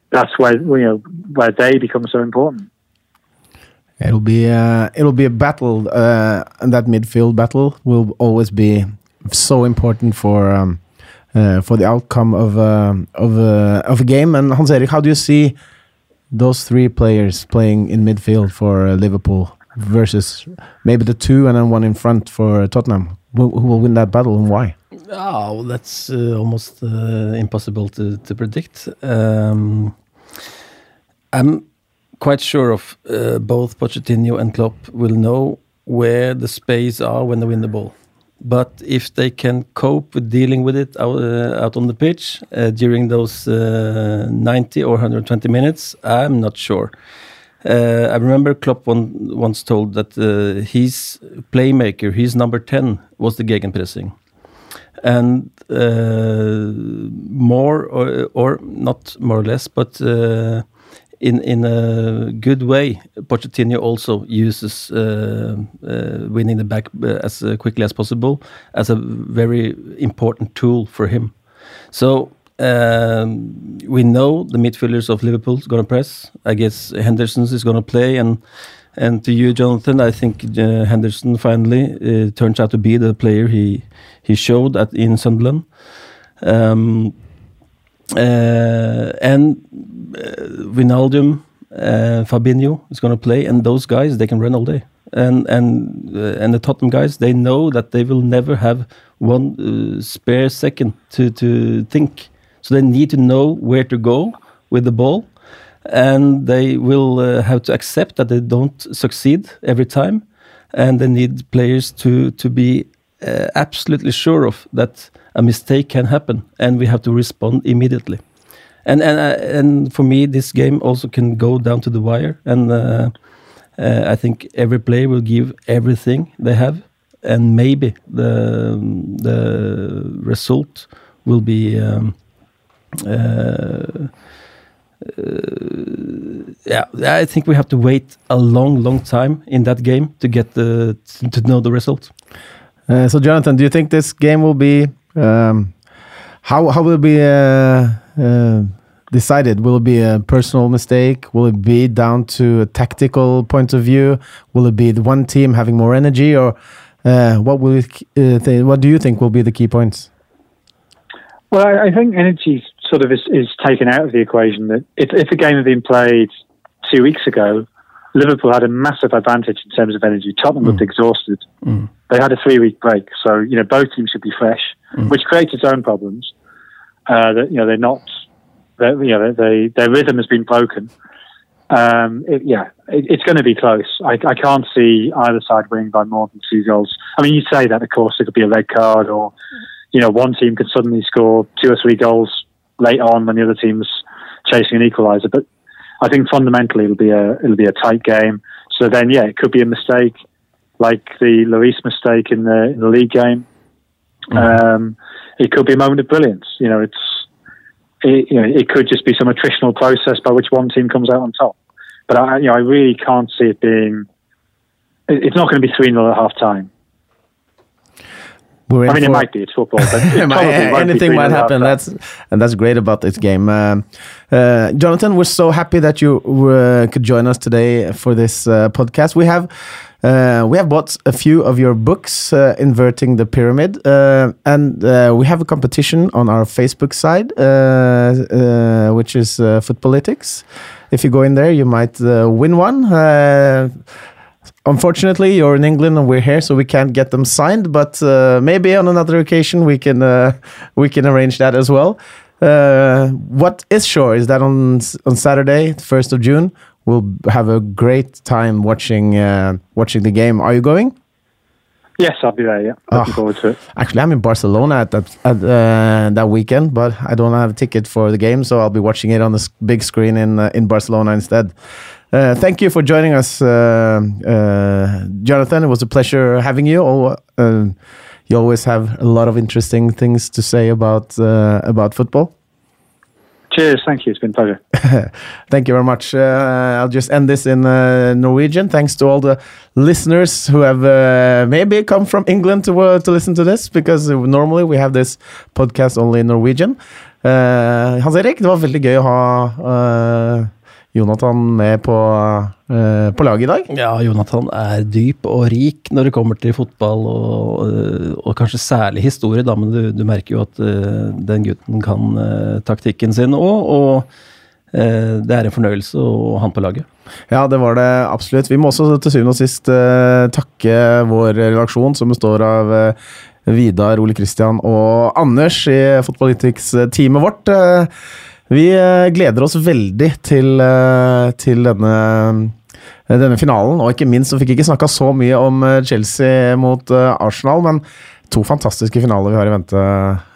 that's where you know where they become so important. It'll be uh, it'll be a battle. Uh, and that midfield battle will always be so important for um, uh, for the outcome of um, of uh, of a game. And Hans Erik, how do you see those three players playing in midfield for uh, Liverpool versus maybe the two and then one in front for Tottenham? Who, who will win that battle and why? Oh, that's uh, almost uh, impossible to, to predict. Um, I'm quite sure of uh, both Pochettino and Klopp will know where the space are when they win the ball. But if they can cope with dealing with it out, uh, out on the pitch uh, during those uh, 90 or 120 minutes, I'm not sure. Uh, I remember Klopp one, once told that uh, his playmaker, his number 10, was the gegenpressing. And uh, more, or, or, not more or less, but in in a good way, Pochettino also uses uh, uh, winning the back uh, as uh, quickly as possible as a very important tool for him. So um, we know the midfielders of Liverpool is going to press. I guess Henderson is going to play, and and to you, Jonathan, I think uh, Henderson finally uh, turns out to be the player he he showed at in Sunderland. Um, and uh, Wijnaldum, uh, Fabinho is going to play, and those guys they can run all day. And and and the Tottenham guys they know that they will never have one spare second to to think. So they need to know where to go with the ball, and they will uh, have to accept that they don't succeed every time, and they need players to to be uh, absolutely sure of that a mistake can happen, and we have to respond immediately. And and uh, and for me, this game also can go down to the wire, and uh, uh, I think every player will give everything they have, and maybe the the result will be. Um, uh, uh, yeah, I think we have to wait a long, long time in that game to get the to know the result. Uh, so, Jonathan, do you think this game will be um, how how will it be uh, uh, decided? Will it be a personal mistake? Will it be down to a tactical point of view? Will it be the one team having more energy, or uh, what will it, what do you think will be the key points? Well, I, I think energy sort of is, is taken out of the equation. That if, if a game had been played two weeks ago, Liverpool had a massive advantage in terms of energy. Tottenham mm. looked exhausted. Mm. They had a three week break, so you know both teams should be fresh, mm. which creates its own problems. Uh, that you know they're not, they're, you know they, their rhythm has been broken. Um, it, yeah, it, it's going to be close. I, I, can't see either side winning by more than two goals. I mean, you say that, of course, it could be a red card, or you know, one team could suddenly score two or three goals late on when the other team's chasing an equaliser. But I think fundamentally it'll be a it'll be a tight game. So then, yeah, it could be a mistake like the Lloris mistake in the in the league game. Mm-hmm. Um, it could be a moment of brilliance. You know, it's it, you know it could just be some attritional process by which one team comes out on top. But I, you know, I really can't see it being. It's not going to be three 0 at half time. I mean, it might be. It's football. But it anything might happen. That's and that's great about this game. Uh, uh, Jonathan, we're so happy that you uh, could join us today for this uh, podcast. We have uh, we have bought a few of your books, uh, Inverting the Pyramid, and we have a competition on our Facebook side, which is Footpolitics. If you go in there, you might win one unfortunately, you're in England and we're here, so we can't get them signed. But uh, maybe on another occasion we can uh, we can arrange that as well. Uh, what is sure is that on on Saturday, first of June, we'll have a great time watching uh, watching the game. Are you going? Yes, I'll be there. Yeah, looking oh, forward to it. Actually, I'm in Barcelona at that at, uh, that weekend, but I don't have a ticket for the game, so I'll be watching it on the big screen in uh, in Barcelona instead. Uh, thank you for joining us, uh, uh, Jonathan. It was a pleasure having you. Uh, you always have a lot of interesting things to say about uh, about football. Cheers. Thank you. It's been a pleasure. Thank you very much. Uh, I'll just end this in Norwegian. Thanks to all the listeners who have maybe come from England to to listen to this because normally we have this podcast only in Norwegian. Uh, Hans Erik, det var veldig gøy å ha uh, Jonathan med på, uh, på laget i dag. Ja, Jonathan er dyp og rik når det kommer til fotball, og, og kanskje særlig historie, da, men du, du merker jo at den gutten kan taktikken sin òg. Og det er en fornøyelse å ha han på laget. Ja, det var det absolutt. Vi må også til syvende og sist takke vår redaksjon, som består av Vidar, Ole Kristian og Anders i Fotballytics-teamet vårt. Eh, vi eh, gleder oss veldig til, eh, til denne, denne finalen, og ikke minst så fikk ikke snakka så mye om Chelsea mot Arsenal, men to fantastiske finaler vi har i vente,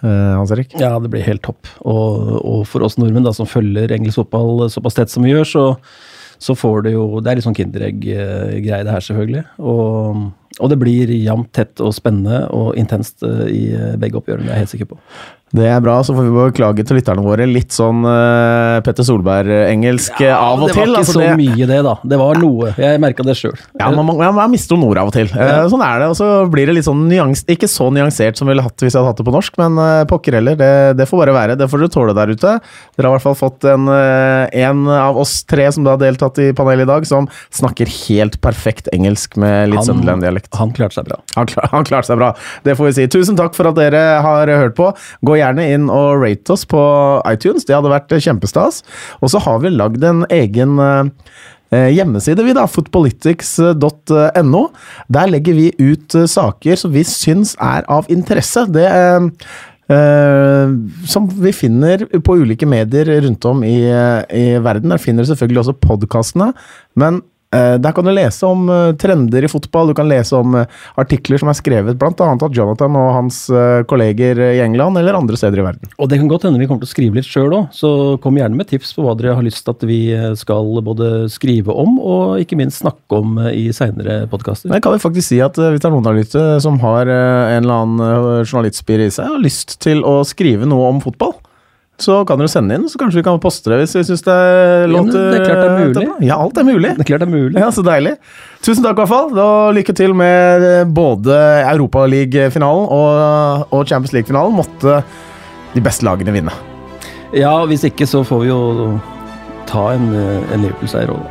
Hans Erik. Ja, det blir helt topp. Og, og for oss nordmenn da, som følger engelsk fotball såpass tett som vi gjør, så, så får det jo Det er litt sånn Kinderegg-greie, det her, selvfølgelig. Og og det blir jevnt, tett og spennende og intenst eh, i eh, begge oppgjørene, det er jeg helt sikker på. Det er bra, så får vi beklage til lytterne våre. Litt sånn uh, Petter Solberg-engelsk ja, av og til. Det var ikke altså, så det... mye, det, da. Det var noe. Jeg merka det sjøl. Ja, man, man, man, mister noen ord av og til. Uh, sånn er det. Og så blir det litt sånn nyans... Ikke så nyansert som vi ville hatt hvis jeg hadde hatt det på norsk, men uh, pokker heller. Det, det, får bare være. Det får dere tåle der ute. Dere har i hvert fall fått en, en av oss tre som da har deltatt i panelet i dag, som snakker helt perfekt engelsk med litt Sunderland-dialekt. Han klarte seg bra. Han, klar, han klarte seg bra. Det får vi si. Tusen takk for at dere har hørt på. Gå gjerne inn og rate oss på iTunes. Det hadde vært kjempestas. Og så har vi lagd en egen eh, hjemmeside, vi da, footpolitics.no. Der legger vi ut eh, saker som vi syns er av interesse. Det uh, som vi finner på ulike medier rundt om i, i verden. Der finner du selvfølgelig også podkastene. Men Eh, der kan du lese om eh, trender i fotball, du kan lese om eh, artikler som er skrevet bl.a. av Jonathan og hans kolleger i England eller andre steder i verden. Og Det kan godt hende vi kommer til å skrive litt sjøl òg, så kom gjerne med tips på hva dere har lyst til at vi skal både skrive om og ikke minst snakke om i seinere podkaster. Det kan vi faktisk si at hvis det er noen der ute som har en eller annen journalistspir i seg og har lyst til å skrive noe om fotball, så kan dere sende inn, så kanskje vi kan poste det hvis vi syns det er lov til Det er klart det er mulig. Ja, alt er mulig. Det er klart det er mulig. Ja, Så deilig. Tusen takk, i hvert fall. Og lykke til med både Europaliga-finalen og, og Champions League-finalen. Måtte de beste lagene vinne. Ja, hvis ikke så får vi jo ta en, en Liverpool-seier òg,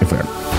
Vi får gjøre det.